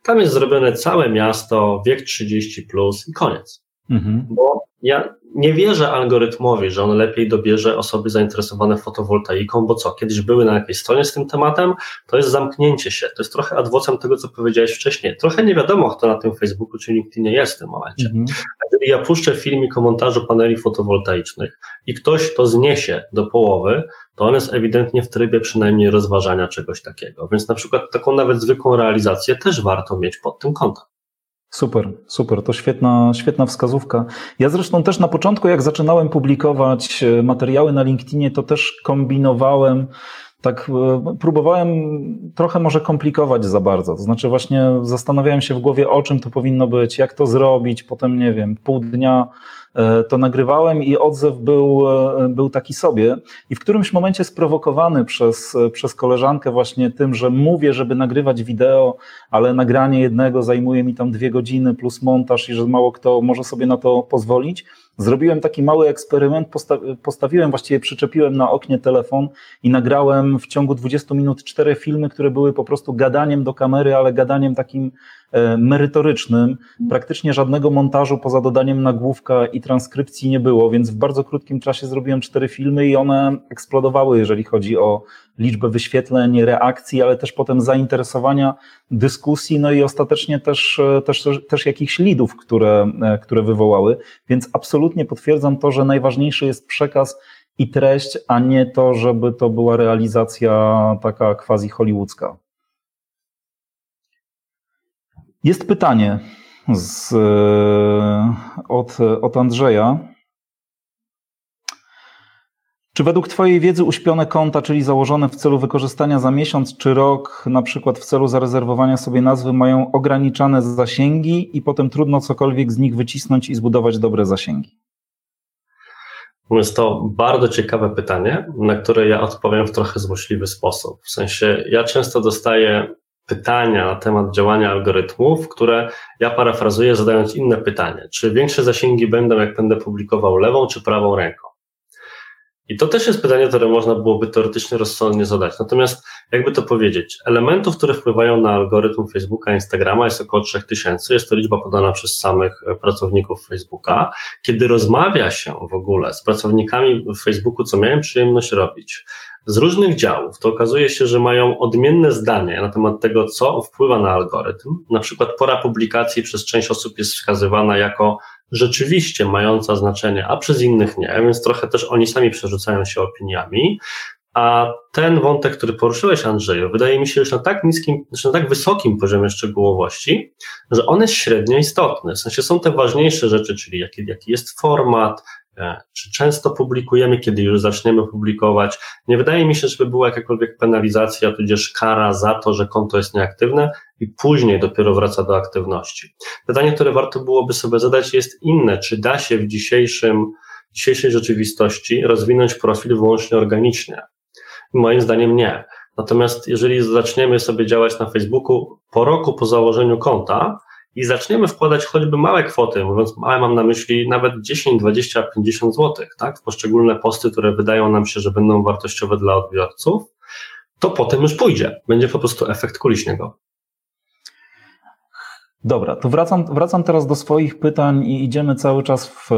Tam jest zrobione całe miasto, wiek 30 plus i koniec. Mhm. Bo ja nie wierzę algorytmowi, że on lepiej dobierze osoby zainteresowane fotowoltaiką, bo co, kiedyś były na jakiejś stronie z tym tematem, to jest zamknięcie się. To jest trochę adwocem tego, co powiedziałeś wcześniej. Trochę nie wiadomo, kto na tym Facebooku czy LinkedInie jest w tym momencie. Mhm. Jeżeli ja puszczę filmik o montażu paneli fotowoltaicznych i ktoś to zniesie do połowy, to on jest ewidentnie w trybie przynajmniej rozważania czegoś takiego. Więc na przykład taką nawet zwykłą realizację też warto mieć pod tym kątem. Super, super, to świetna, świetna wskazówka. Ja zresztą też na początku, jak zaczynałem publikować e, materiały na LinkedInie, to też kombinowałem, tak e, próbowałem trochę może komplikować za bardzo. To znaczy właśnie zastanawiałem się w głowie, o czym to powinno być, jak to zrobić, potem nie wiem, pół dnia to nagrywałem i odzew był, e, był taki sobie. I w którymś momencie sprowokowany przez, przez koleżankę właśnie tym, że mówię, żeby nagrywać wideo, ale nagranie jednego zajmuje mi tam dwie godziny plus montaż i że mało kto może sobie na to pozwolić. Zrobiłem taki mały eksperyment, postawiłem, właściwie przyczepiłem na oknie telefon i nagrałem w ciągu 20 minut cztery filmy, które były po prostu gadaniem do kamery, ale gadaniem takim E, merytorycznym. Praktycznie żadnego montażu poza dodaniem nagłówka i transkrypcji nie było, więc w bardzo krótkim czasie zrobiłem cztery filmy i one eksplodowały, jeżeli chodzi o liczbę wyświetleń, reakcji, ale też potem zainteresowania, dyskusji, no i ostatecznie też, e, też, też jakichś lidów, które, e, które wywołały. Więc absolutnie potwierdzam to, że najważniejszy jest przekaz i treść, a nie to, żeby to była realizacja taka quasi hollywoodzka. Jest pytanie z, e, od, od Andrzeja. Czy według Twojej wiedzy uśpione konta, czyli założone w celu wykorzystania za miesiąc czy rok, na przykład w celu zarezerwowania sobie nazwy, mają ograniczane zasięgi i potem trudno cokolwiek z nich wycisnąć i zbudować dobre zasięgi? Jest to bardzo ciekawe pytanie, na które ja odpowiem w trochę złośliwy sposób. W sensie, ja często dostaję pytania na temat działania algorytmów, które ja parafrazuję, zadając inne pytanie. Czy większe zasięgi będą, jak będę publikował lewą czy prawą ręką? I to też jest pytanie, które można byłoby teoretycznie rozsądnie zadać. Natomiast, jakby to powiedzieć, elementów, które wpływają na algorytm Facebooka, Instagrama jest około 3000. Jest to liczba podana przez samych pracowników Facebooka. Kiedy rozmawia się w ogóle z pracownikami w Facebooku, co miałem przyjemność robić, z różnych działów, to okazuje się, że mają odmienne zdanie na temat tego, co wpływa na algorytm. Na przykład pora publikacji przez część osób jest wskazywana jako rzeczywiście mająca znaczenie, a przez innych nie, więc trochę też oni sami przerzucają się opiniami. A ten wątek, który poruszyłeś, Andrzeju, wydaje mi się już na tak niskim, na tak wysokim poziomie szczegółowości, że on jest średnio istotny. W sensie są te ważniejsze rzeczy, czyli jaki, jaki jest format, czy często publikujemy, kiedy już zaczniemy publikować? Nie wydaje mi się, żeby była jakakolwiek penalizacja, tudzież kara za to, że konto jest nieaktywne i później dopiero wraca do aktywności. Pytanie, które warto byłoby sobie zadać jest inne. Czy da się w dzisiejszym, dzisiejszej rzeczywistości rozwinąć profil wyłącznie organicznie? Moim zdaniem nie. Natomiast jeżeli zaczniemy sobie działać na Facebooku po roku po założeniu konta, i zaczniemy wkładać choćby małe kwoty, mówiąc małe mam na myśli nawet 10, 20, 50 zł, tak, w poszczególne posty, które wydają nam się, że będą wartościowe dla odbiorców, to potem już pójdzie. Będzie po prostu efekt kuli śniegowej. Dobra, to wracam, wracam teraz do swoich pytań i idziemy cały czas w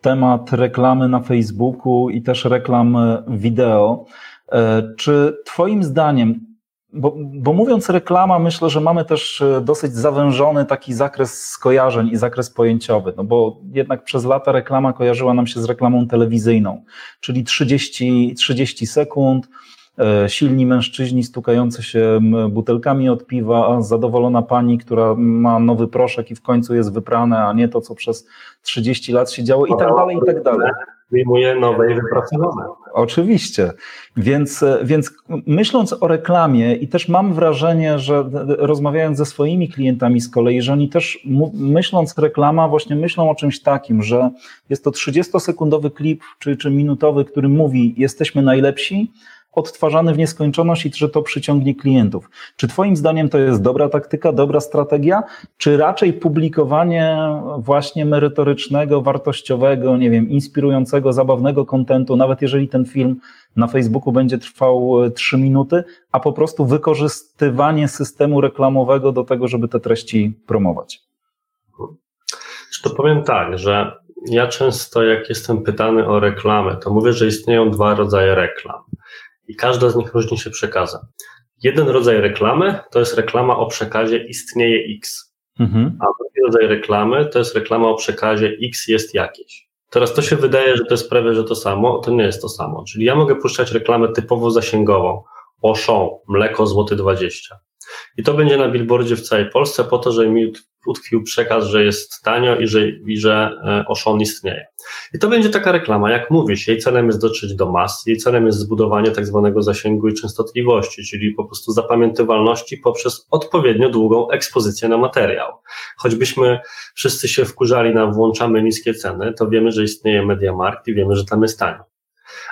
temat reklamy na Facebooku i też reklam wideo. E, czy Twoim zdaniem bo, bo, mówiąc reklama, myślę, że mamy też e, dosyć zawężony taki zakres skojarzeń i zakres pojęciowy, no bo jednak przez lata reklama kojarzyła nam się z reklamą telewizyjną, czyli 30, 30 sekund, e, silni mężczyźni stukający się butelkami od piwa, zadowolona pani, która ma nowy proszek i w końcu jest wyprane, a nie to, co przez 30 lat się działo i tak dalej, i tak dalej wyjmuje nowe i wypracowane. Oczywiście. Więc, więc myśląc o reklamie i też mam wrażenie, że rozmawiając ze swoimi klientami z kolei, że oni też myśląc reklama właśnie myślą o czymś takim, że jest to 30-sekundowy klip czy, czy minutowy, który mówi jesteśmy najlepsi, odtwarzany w nieskończoność i że to przyciągnie klientów. Czy Twoim zdaniem to jest dobra taktyka, dobra strategia, czy raczej publikowanie właśnie merytorycznego, wartościowego, nie wiem, inspirującego, zabawnego kontentu, nawet jeżeli ten film na Facebooku będzie trwał 3 e, minuty, a po prostu wykorzystywanie systemu reklamowego do tego, żeby te treści promować? To powiem tak, że ja często, jak jestem pytany o reklamę, to mówię, że istnieją dwa rodzaje reklam i każda z nich różni się przekazem. Jeden rodzaj reklamy to jest reklama o przekazie istnieje X, mhm. a drugi rodzaj reklamy to jest reklama o przekazie X jest jakieś. Teraz to się wydaje, że to jest prawie, że to samo, to nie jest to samo. Czyli ja mogę puszczać reklamę typowo zasięgową, Auchan, mleko złoty 20. I to będzie na billboardzie w całej Polsce po to, żeby mi utkwił przekaz, że jest tanio i że, i że Oszon istnieje. I to będzie taka reklama, jak mówisz, jej celem jest dotrzeć do mas, jej celem jest zbudowanie tak zwanego zasięgu i częstotliwości, czyli po prostu zapamiętywalności poprzez odpowiednio długą ekspozycję na materiał. Choćbyśmy wszyscy się wkurzali na włączamy niskie ceny, to wiemy, że istnieje MediaMarkt i wiemy, że tam jest tanio.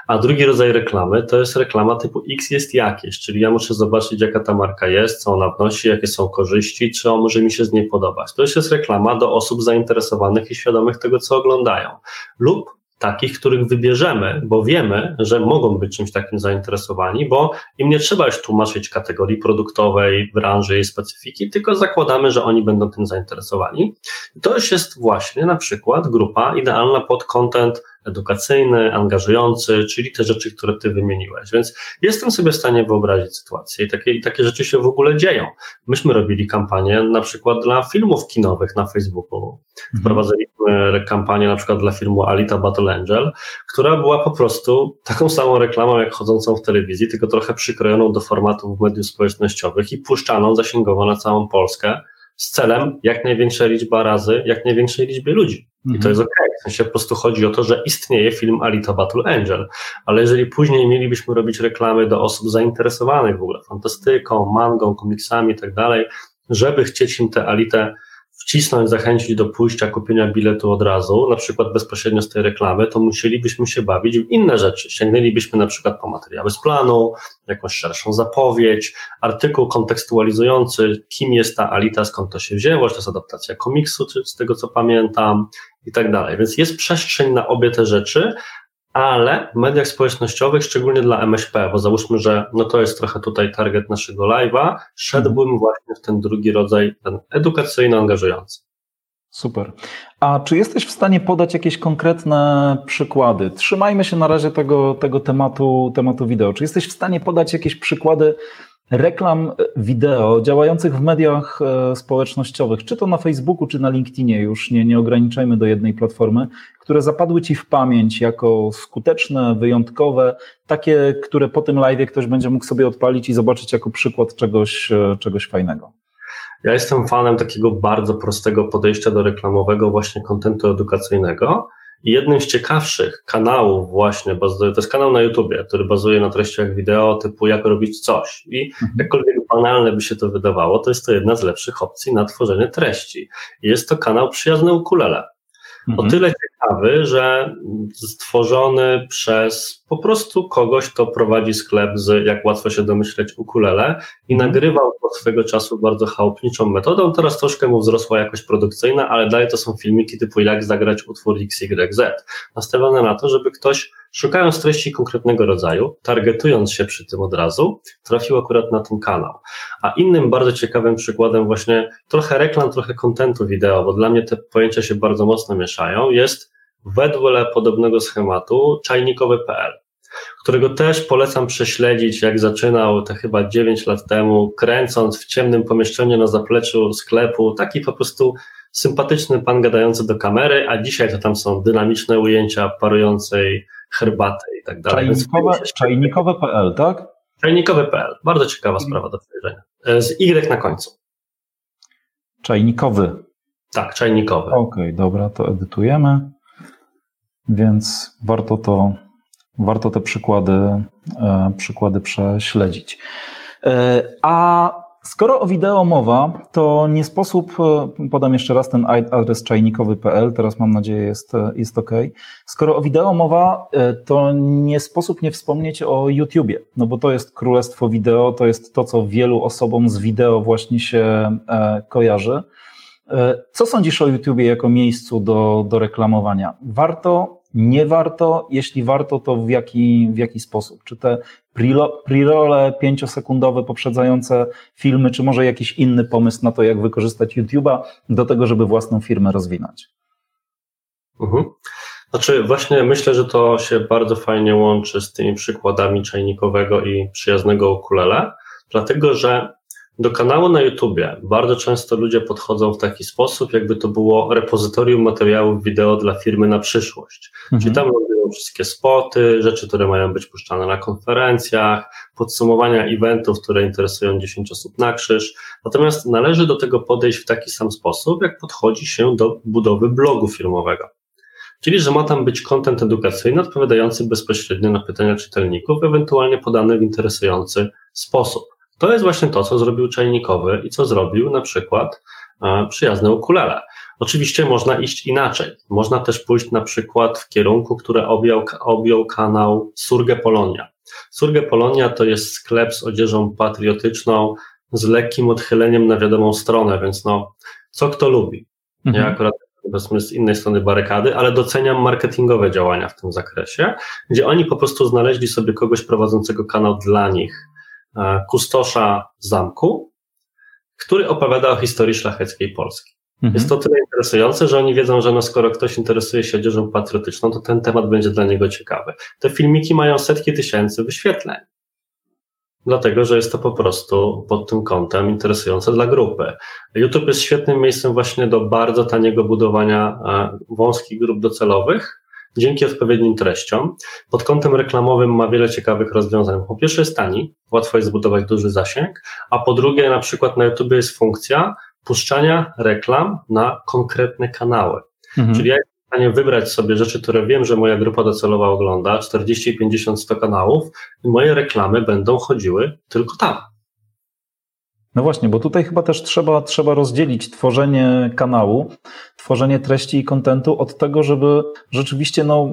A drugi rodzaj reklamy to jest reklama typu X jest jakieś, czyli ja muszę zobaczyć, jaka ta marka jest, co ona wnosi, jakie są korzyści, czy on może mi się z niej podobać. To już jest reklama do osób zainteresowanych i świadomych tego, co oglądają. Lub takich, których wybierzemy, bo wiemy, że mogą być czymś takim zainteresowani, bo im nie trzeba już tłumaczyć kategorii produktowej, branży i specyfiki, tylko zakładamy, że oni będą tym zainteresowani. To już jest właśnie na przykład grupa idealna pod content edukacyjny, angażujący, czyli te rzeczy, które ty wymieniłeś. Więc jestem sobie w stanie wyobrazić sytuację i takie, i takie rzeczy się w ogóle dzieją. Myśmy robili kampanię na przykład dla filmów kinowych na Facebooku. Mhm. Wprowadziliśmy kampanię na przykład dla filmu Alita Battle Angel, która była po prostu taką samą reklamą jak chodzącą w telewizji, tylko trochę przykrojoną do formatów mediów społecznościowych i puszczaną zasięgowo na całą Polskę z celem jak największa liczba razy, jak największej liczbie ludzi. I to mhm. jest ok. W sensie po prostu chodzi o to, że istnieje film Alita Battle Angel, ale jeżeli później mielibyśmy robić reklamy do osób zainteresowanych w ogóle fantastyką, mangą, komiksami i tak dalej, żeby chcieć im tę Alitę wcisnąć, zachęcić do pójścia, kupienia biletu od razu, na przykład bezpośrednio z tej reklamy, to musielibyśmy się bawić w inne rzeczy. Sięgnęlibyśmy na przykład po materiały z planu, jakąś szerszą zapowiedź, artykuł kontekstualizujący, kim jest ta Alita, skąd to się wzięło, czy to jest adaptacja komiksu, czy z tego co pamiętam i tak dalej. Więc jest przestrzeń na obie te rzeczy, ale w mediach społecznościowych, szczególnie dla MŚP, bo załóżmy, że no to jest trochę tutaj target naszego live'a, szedłbym mhm. właśnie w ten drugi rodzaj, ten edukacyjno-angażujący. Super. A czy jesteś w stanie podać jakieś konkretne przykłady? Trzymajmy się na razie tego, tego tematu, tematu wideo. Czy jesteś w stanie podać jakieś przykłady reklam wideo działających w mediach e, społecznościowych, czy to na Facebooku, czy na LinkedInie, już nie, nie ograniczajmy do jednej platformy, które zapadły Ci w pamięć jako skuteczne, wyjątkowe, takie, które po tym live ktoś będzie mógł sobie odpalić i zobaczyć jako przykład czegoś, e, czegoś fajnego. Ja jestem fanem takiego bardzo prostego podejścia do reklamowego, właśnie kontentu edukacyjnego. Jednym z ciekawszych kanałów właśnie, to jest kanał na YouTubie, który bazuje na treściach wideo typu jak robić coś. I mhm. jakkolwiek banalne by się to wydawało, to jest to jedna z lepszych opcji na tworzenie treści. Jest to kanał przyjazny ukulele. O mhm. tyle ciekawy, że stworzony przez po prostu kogoś, kto prowadzi sklep z, jak łatwo się domyśleć, ukulele i mhm. nagrywał to swego czasu bardzo chałupniczą metodą. Teraz troszkę mu wzrosła jakość produkcyjna, ale dalej to są filmiki typu jak zagrać utwór XYZ. Nastawione na to, żeby ktoś szukając treści konkretnego rodzaju, targetując się przy tym od razu, trafił akurat na ten kanał. A innym bardzo ciekawym przykładem właśnie trochę reklam, trochę kontentu wideo, bo dla mnie te pojęcia się bardzo mocno mieszają, jest wedle podobnego schematu czajnikowy.pl którego też polecam prześledzić, jak zaczynał te chyba 9 lat temu, kręcąc w ciemnym pomieszczeniu na zapleczu sklepu, taki po prostu sympatyczny pan gadający do kamery, a dzisiaj to tam są dynamiczne ujęcia parującej herbaty i tak dalej. Czajnikowe, czajnikowe.pl, tak? Czajnikowy.pl. Bardzo ciekawa sprawa do przejrzenia. E, z Y na końcu. Czajnikowy. Tak, czajnikowy. Okej, okay, dobra, to edytujemy. Więc warto to, warto te przykłady, e, przykłady prześledzić. E, a Skoro o wideo mowa, to nie sposób, e, podam jeszcze raz ten adres czajnikowy.pl, teraz mam nadzieję jest, e, jest ok. Skoro o wideo mowa, e, to nie sposób nie wspomnieć o YouTubie, no bo to jest królestwo wideo, to jest to, co wielu osobom z wideo właśnie się kojarzy. Co sądzisz o YouTubie jako miejscu do, do reklamowania? Warto nie warto? Jeśli warto, to w jaki, w jaki sposób? Czy te pre-role pięciosekundowe poprzedzające filmy, czy może jakiś inny pomysł na to, jak wykorzystać YouTube'a do tego, żeby własną firmę rozwinąć? Mhm. Znaczy, właśnie myślę, że to się bardzo fajnie łączy z tymi przykładami czajnikowego i przyjaznego ukulele, dlatego że do kanału na YouTubie bardzo często ludzie podchodzą w taki sposób, jakby to było repozytorium materiałów wideo dla firmy na przyszłość. Mhm. Czyli tam lądują wszystkie spoty, rzeczy, które mają być puszczane na konferencjach, podsumowania eventów, które interesują 10 osób na krzyż. Natomiast należy do tego podejść w taki sam sposób, jak podchodzi się do budowy blogu firmowego. Czyli, że ma tam być kontent edukacyjny odpowiadający bezpośrednio na pytania czytelników, ewentualnie podany w interesujący sposób. To jest właśnie to, co zrobił czajnikowy i co zrobił na przykład e, przyjazne ukulele. Oczywiście można iść inaczej. Można też pójść na przykład w kierunku, który objął, objął kanał Surge Polonia. Surge Polonia to jest sklep z odzieżą patriotyczną z lekkim odchyleniem na wiadomą stronę, więc no, co kto lubi. Mhm. Ja akurat powiedzmy z innej strony barykady, ale doceniam marketingowe działania w tym zakresie, gdzie oni po prostu znaleźli sobie kogoś prowadzącego kanał dla nich, kustosza zamku, który opowiada o historii szlacheckiej Polski. Mhm. Jest to tyle interesujące, że oni wiedzą, że no skoro ktoś interesuje się odzieżą patriotyczną, to ten temat będzie dla niego ciekawy. Te filmiki mają setki tysięcy wyświetleń. Dlatego, że jest to po prostu pod tym kątem interesujące dla grupy. YouTube jest świetnym miejscem właśnie do bardzo taniego budowania e, wąskich grup docelowych, dzięki odpowiednim treściom. Pod kątem reklamowym ma wiele ciekawych rozwiązań. Po pierwsze jest tani, łatwo jest zbudować duży zasięg, a po drugie na przykład na YouTube jest funkcja puszczania reklam na konkretne kanały. Mhm. Czyli ja jestem w stanie wybrać sobie rzeczy, które wiem, że moja grupa docelowa ogląda, 40, 50, 100 kanałów i moje reklamy będą chodziły tylko tam. No właśnie, bo tutaj chyba też trzeba, trzeba rozdzielić tworzenie kanału, tworzenie treści i kontentu od tego, żeby rzeczywiście no,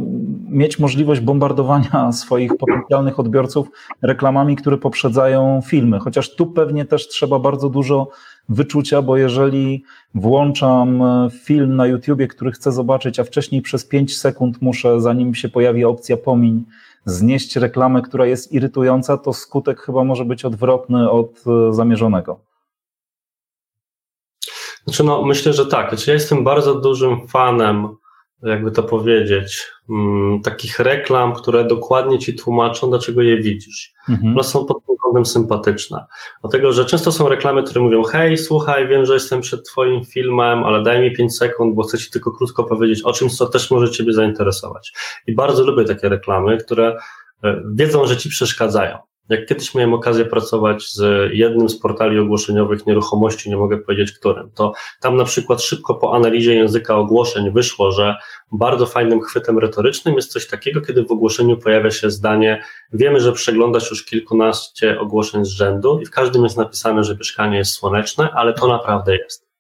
mieć możliwość bombardowania swoich potencjalnych odbiorców reklamami, które poprzedzają filmy. Chociaż tu pewnie też trzeba bardzo dużo wyczucia, bo jeżeli włączam film na YouTubie, który chcę zobaczyć, a wcześniej przez 5 sekund muszę, zanim się pojawi opcja pomiń, znieść reklamę, która jest irytująca, to skutek chyba może być odwrotny od e, zamierzonego. Znaczy, no, myślę, że tak. Znaczy, ja jestem bardzo dużym fanem, jakby to powiedzieć, mm, takich reklam, które dokładnie ci tłumaczą, dlaczego je widzisz. Mhm. One są pod tym kątem sympatyczne. Dlatego, że często są reklamy, które mówią: Hej, słuchaj, wiem, że jestem przed Twoim filmem, ale daj mi 5 sekund, bo chcę Ci tylko krótko powiedzieć o czymś, co też może Ciebie zainteresować. I bardzo lubię takie reklamy, które e, wiedzą, że Ci przeszkadzają. Jak kiedyś miałem okazję pracować z jednym z portali ogłoszeniowych nieruchomości, nie mogę powiedzieć którym, to tam na przykład szybko po analizie języka ogłoszeń wyszło, że bardzo fajnym chwytem retorycznym jest coś takiego, kiedy w ogłoszeniu pojawia się zdanie: Wiemy, że przeglądasz już kilkunaście ogłoszeń z rzędu i w każdym jest napisane, że mieszkanie jest słoneczne, ale to naprawdę jest.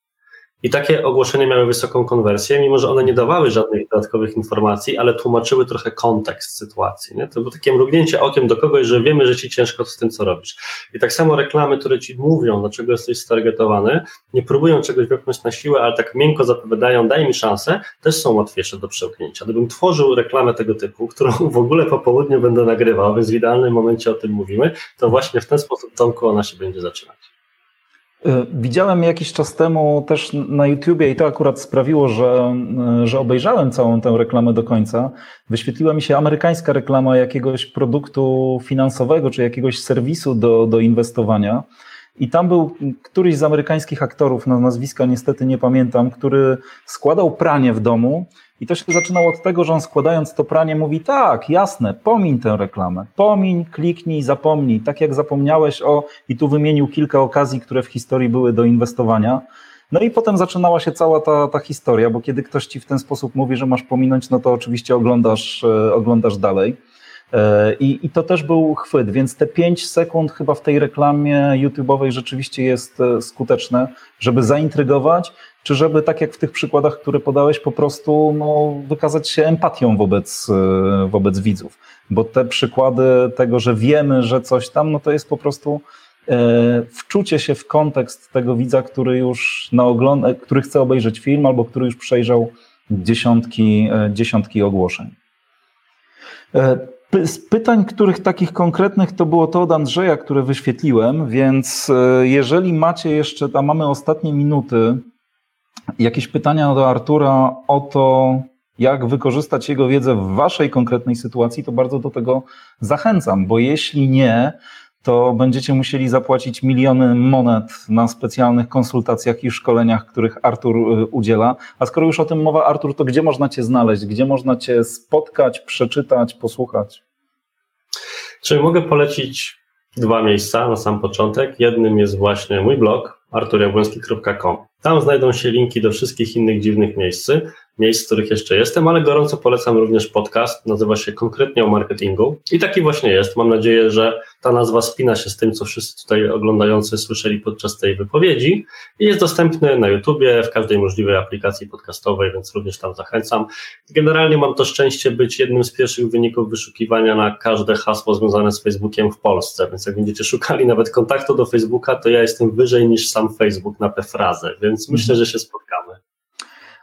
I takie ogłoszenia miały wysoką konwersję, mimo że one nie dawały żadnych dodatkowych informacji, ale tłumaczyły trochę kontekst sytuacji. Nie? To było takie mrugnięcie okiem do kogoś, że wiemy, że ci ciężko z tym, co robisz. I tak samo reklamy, które ci mówią, dlaczego jesteś stargetowany, nie próbują czegoś wypchnąć na siłę, ale tak miękko zapowiadają, daj mi szansę, też są łatwiejsze do przełknięcia. Gdybym tworzył reklamę tego typu, którą w ogóle po południu będę nagrywał, więc w idealnym momencie o tym mówimy, to właśnie w ten sposób, Tomku, ona się będzie zaczynać. Y, widziałem jakiś czas temu też na YouTubie i to akurat sprawiło, że, y, że obejrzałem całą tę reklamę do końca. Wyświetliła mi się amerykańska reklama jakiegoś produktu finansowego czy jakiegoś serwisu do, do inwestowania. I tam był któryś z amerykańskich aktorów, no nazwiska niestety nie pamiętam, który składał pranie w domu i to się zaczynało od tego, że on składając to pranie mówi tak, jasne, pomiń tę reklamę, pomiń, kliknij, zapomnij, tak jak zapomniałeś o, i tu wymienił kilka okazji, które w historii były do inwestowania. No i potem zaczynała się cała ta, ta historia, bo kiedy ktoś ci w ten sposób mówi, że masz pominąć, no to oczywiście oglądasz, e, oglądasz dalej. E, I, I to też był chwyt, więc te 5 sekund chyba w tej reklamie YouTube'owej rzeczywiście jest e, skuteczne, żeby zaintrygować, czy żeby tak jak w tych przykładach, które podałeś, po prostu no, wykazać się empatią wobec, e, wobec widzów. Bo te przykłady tego, że wiemy, że coś tam, no to jest po prostu wczucie się w kontekst tego widza, który już na ogląd, który chce obejrzeć film albo który już przejrzał dziesiątki, dziesiątki ogłoszeń. Z pytań, których takich konkretnych to było to od Andrzeja, które wyświetliłem, więc e, jeżeli macie jeszcze, tam mamy ostatnie minuty, jakieś pytania do Artura o to, jak wykorzystać jego wiedzę w waszej konkretnej sytuacji, to bardzo do tego zachęcam, bo jeśli nie, to będziecie musieli zapłacić miliony monet na specjalnych konsultacjach i szkoleniach, których Artur e, udziela. A skoro już o tym mowa, Artur, to gdzie można Cię znaleźć? Gdzie można Cię spotkać, przeczytać, posłuchać? Czyli mogę polecić dwa miejsca na sam początek. Jednym jest właśnie mój blog arturiabłęski.com. Tam znajdą się linki do wszystkich innych dziwnych miejsc, miejsc, w których jeszcze jestem, ale gorąco polecam również podcast, nazywa się konkretnie o marketingu i taki właśnie jest. Mam nadzieję, że ta nazwa spina się z tym, co wszyscy tutaj oglądający słyszeli podczas tej wypowiedzi i jest dostępny na YouTubie, w każdej możliwej aplikacji podcastowej, więc również tam zachęcam. Generalnie mam to szczęście być jednym z pierwszych wyników wyszukiwania na każde hasło związane z Facebookiem w Polsce, więc jak będziecie szukali nawet kontaktu do Facebooka, to ja jestem wyżej niż sam Facebook na tę frazę, więc myślę, że się spotkamy.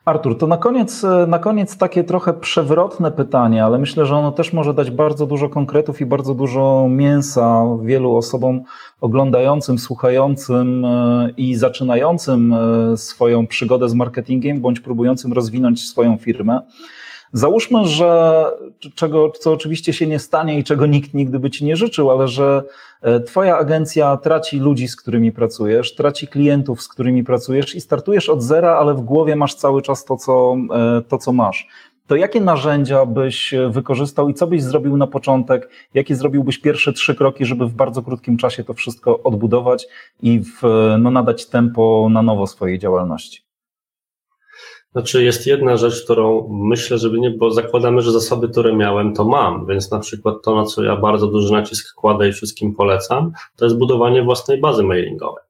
Artur, to na koniec, na koniec takie trochę przewrotne pytanie, ale myślę, że ono też może dać bardzo dużo konkretów i bardzo dużo mięsa wielu osobom oglądającym, słuchającym e, i zaczynającym e, swoją przygodę z marketingiem bądź próbującym rozwinąć swoją firmę. Załóżmy, że czego, co oczywiście się nie stanie i czego nikt nigdy by ci nie życzył, ale że e, twoja agencja traci ludzi, z którymi pracujesz, traci klientów, z którymi pracujesz i startujesz od zera, ale w głowie masz cały czas to, co, e, to, co masz. To jakie narzędzia byś wykorzystał i co byś zrobił na początek? Jakie zrobiłbyś pierwsze trzy kroki, żeby w bardzo krótkim czasie to wszystko odbudować i w, no, nadać tempo na nowo swojej działalności? Znaczy jest jedna rzecz, którą myślę, żeby nie, bo zakładamy, że zasoby, które miałem, to mam, więc na przykład to, na co ja bardzo duży nacisk kładę i wszystkim polecam, to jest budowanie własnej bazy mailingowej.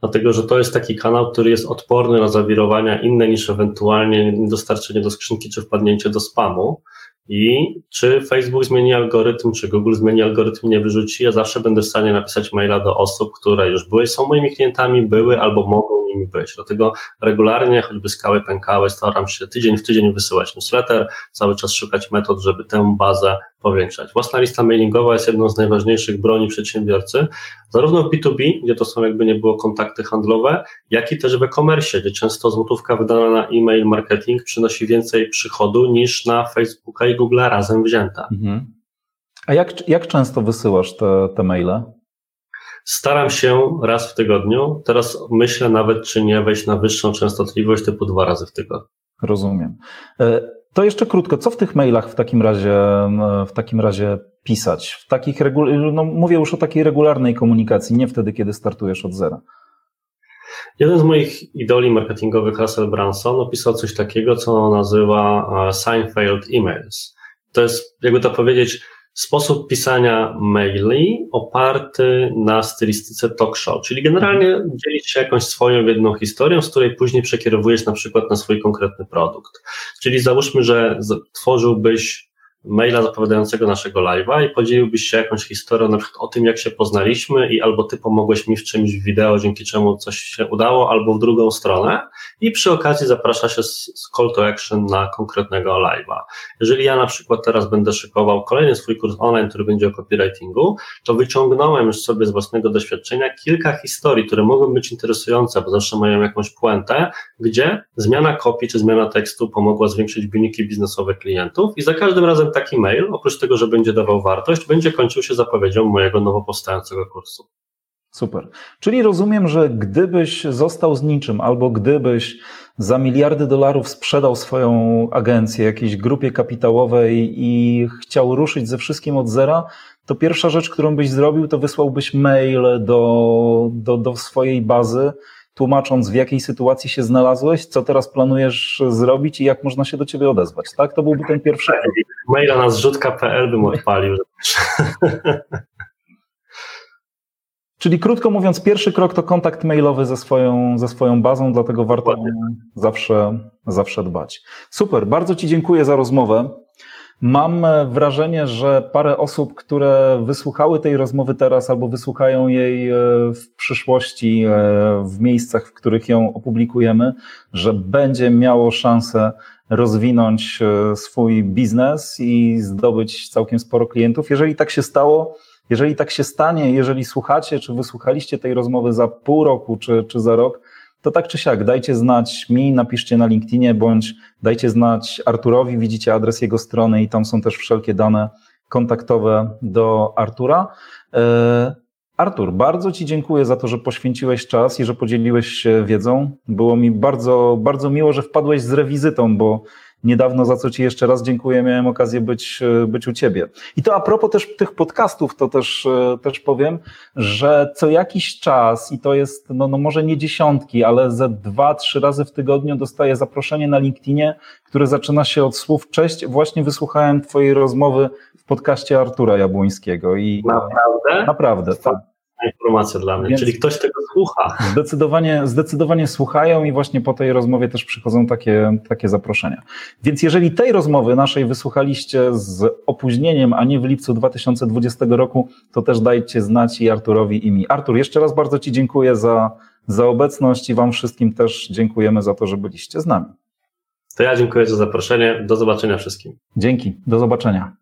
Dlatego, że to jest taki kanał, który jest odporny na zawirowania inne niż ewentualnie dostarczenie do skrzynki czy wpadnięcie do spamu. I czy Facebook zmieni algorytm, czy Google zmieni algorytm, nie wyrzuci, ja zawsze będę w stanie napisać maila do osób, które już były, są moimi klientami, były albo mogą nimi być. Dlatego regularnie, choćby skały pękały, staram się tydzień w tydzień wysyłać newsletter, cały czas szukać metod, żeby tę bazę powiększać. Własna lista mailingowa jest jedną z najważniejszych broni przedsiębiorcy, zarówno w B2B, gdzie to są jakby nie było kontakty handlowe, jak i też w e-commerce, gdzie często złotówka wydana na e-mail marketing przynosi więcej przychodu niż na Facebooka i Google razem wzięta. Mhm. A jak, jak często wysyłasz te, te maile? Staram się raz w tygodniu. Teraz myślę nawet, czy nie wejść na wyższą częstotliwość typu dwa razy w tygodniu. Rozumiem. To jeszcze krótko, co w tych mailach w takim razie, w takim razie pisać? W takich regu- no mówię już o takiej regularnej komunikacji, nie wtedy, kiedy startujesz od zera. Jeden z moich idoli marketingowych, Russell Branson, opisał coś takiego, co nazywa e, Seinfeld Emails. To jest, jakby to powiedzieć, sposób pisania maili oparty na stylistyce talk show, czyli generalnie dzielić się jakąś swoją jedną historią, z której później przekierowujesz na przykład na swój konkretny produkt. Czyli załóżmy, że tworzyłbyś maila zapowiadającego naszego live'a i podzieliłbyś się jakąś historią, na przykład o tym, jak się poznaliśmy i albo ty pomogłeś mi w czymś w wideo, dzięki czemu coś się udało, albo w drugą stronę i przy okazji zaprasza się z call to action na konkretnego live'a. Jeżeli ja na przykład teraz będę szykował kolejny swój kurs online, który będzie o copywritingu, to wyciągnąłem już sobie z własnego doświadczenia kilka historii, które mogą być interesujące, bo zawsze mają jakąś puentę, gdzie zmiana kopii czy zmiana tekstu pomogła zwiększyć wyniki biznesowe klientów i za każdym razem taki mail, oprócz tego, że będzie dawał wartość, będzie kończył się zapowiedzią mojego nowo powstającego kursu. Super. Czyli rozumiem, że gdybyś został z niczym, albo gdybyś za miliardy dolarów sprzedał swoją agencję jakiejś grupie kapitałowej i chciał ruszyć ze wszystkim od zera, to pierwsza rzecz, którą byś zrobił, to wysłałbyś mail do, do, do swojej bazy tłumacząc w jakiej sytuacji się znalazłeś, co teraz planujesz zrobić i jak można się do ciebie odezwać. Tak? To byłby ten pierwszy krok. Maila na zrzutka.pl bym odpalił. Czyli krótko mówiąc, pierwszy krok to kontakt mailowy ze swoją, ze swoją bazą, dlatego warto zawsze, zawsze dbać. Super, bardzo Ci dziękuję za rozmowę. Mam wrażenie, że parę osób, które wysłuchały tej rozmowy teraz albo wysłuchają jej e, w przyszłości, e, w miejscach, w których ją opublikujemy, że będzie miało szansę rozwinąć e, swój biznes i zdobyć całkiem sporo klientów. Jeżeli tak się stało, jeżeli tak się stanie, jeżeli słuchacie, czy wysłuchaliście tej rozmowy za pół roku, czy, czy za rok, to tak czy siak dajcie znać mi, napiszcie na LinkedInie, bądź dajcie znać Arturowi, widzicie adres jego strony i tam są też wszelkie dane kontaktowe do Artura. E, Artur, bardzo Ci dziękuję za to, że poświęciłeś czas i że podzieliłeś się wiedzą. Było mi bardzo, bardzo miło, że wpadłeś z rewizytą, bo niedawno, za co Ci jeszcze raz dziękuję, miałem okazję być, e, być u Ciebie. I to a propos też tych podcastów, to też, e, też powiem, że co jakiś czas, i to jest no, no może nie dziesiątki, ale ze dwa, trzy razy w tygodniu dostaję zaproszenie na LinkedInie, które zaczyna się od słów cześć, właśnie wysłuchałem Twojej rozmowy w podcaście Artura Jabłońskiego. I naprawdę? Naprawdę, tak informacja dla mnie, Więc czyli ktoś tego słucha. Zdecydowanie, zdecydowanie słuchają i właśnie po tej rozmowie też przychodzą takie, takie zaproszenia. Więc jeżeli tej rozmowy naszej wysłuchaliście z opóźnieniem, a nie w lipcu 2020 roku, to też dajcie znać i Arturowi i mi. Artur, jeszcze raz bardzo Ci dziękuję za, za obecność i Wam wszystkim też dziękujemy za to, że byliście z nami. To ja dziękuję za zaproszenie. Do zobaczenia wszystkim. Dzięki. Do zobaczenia.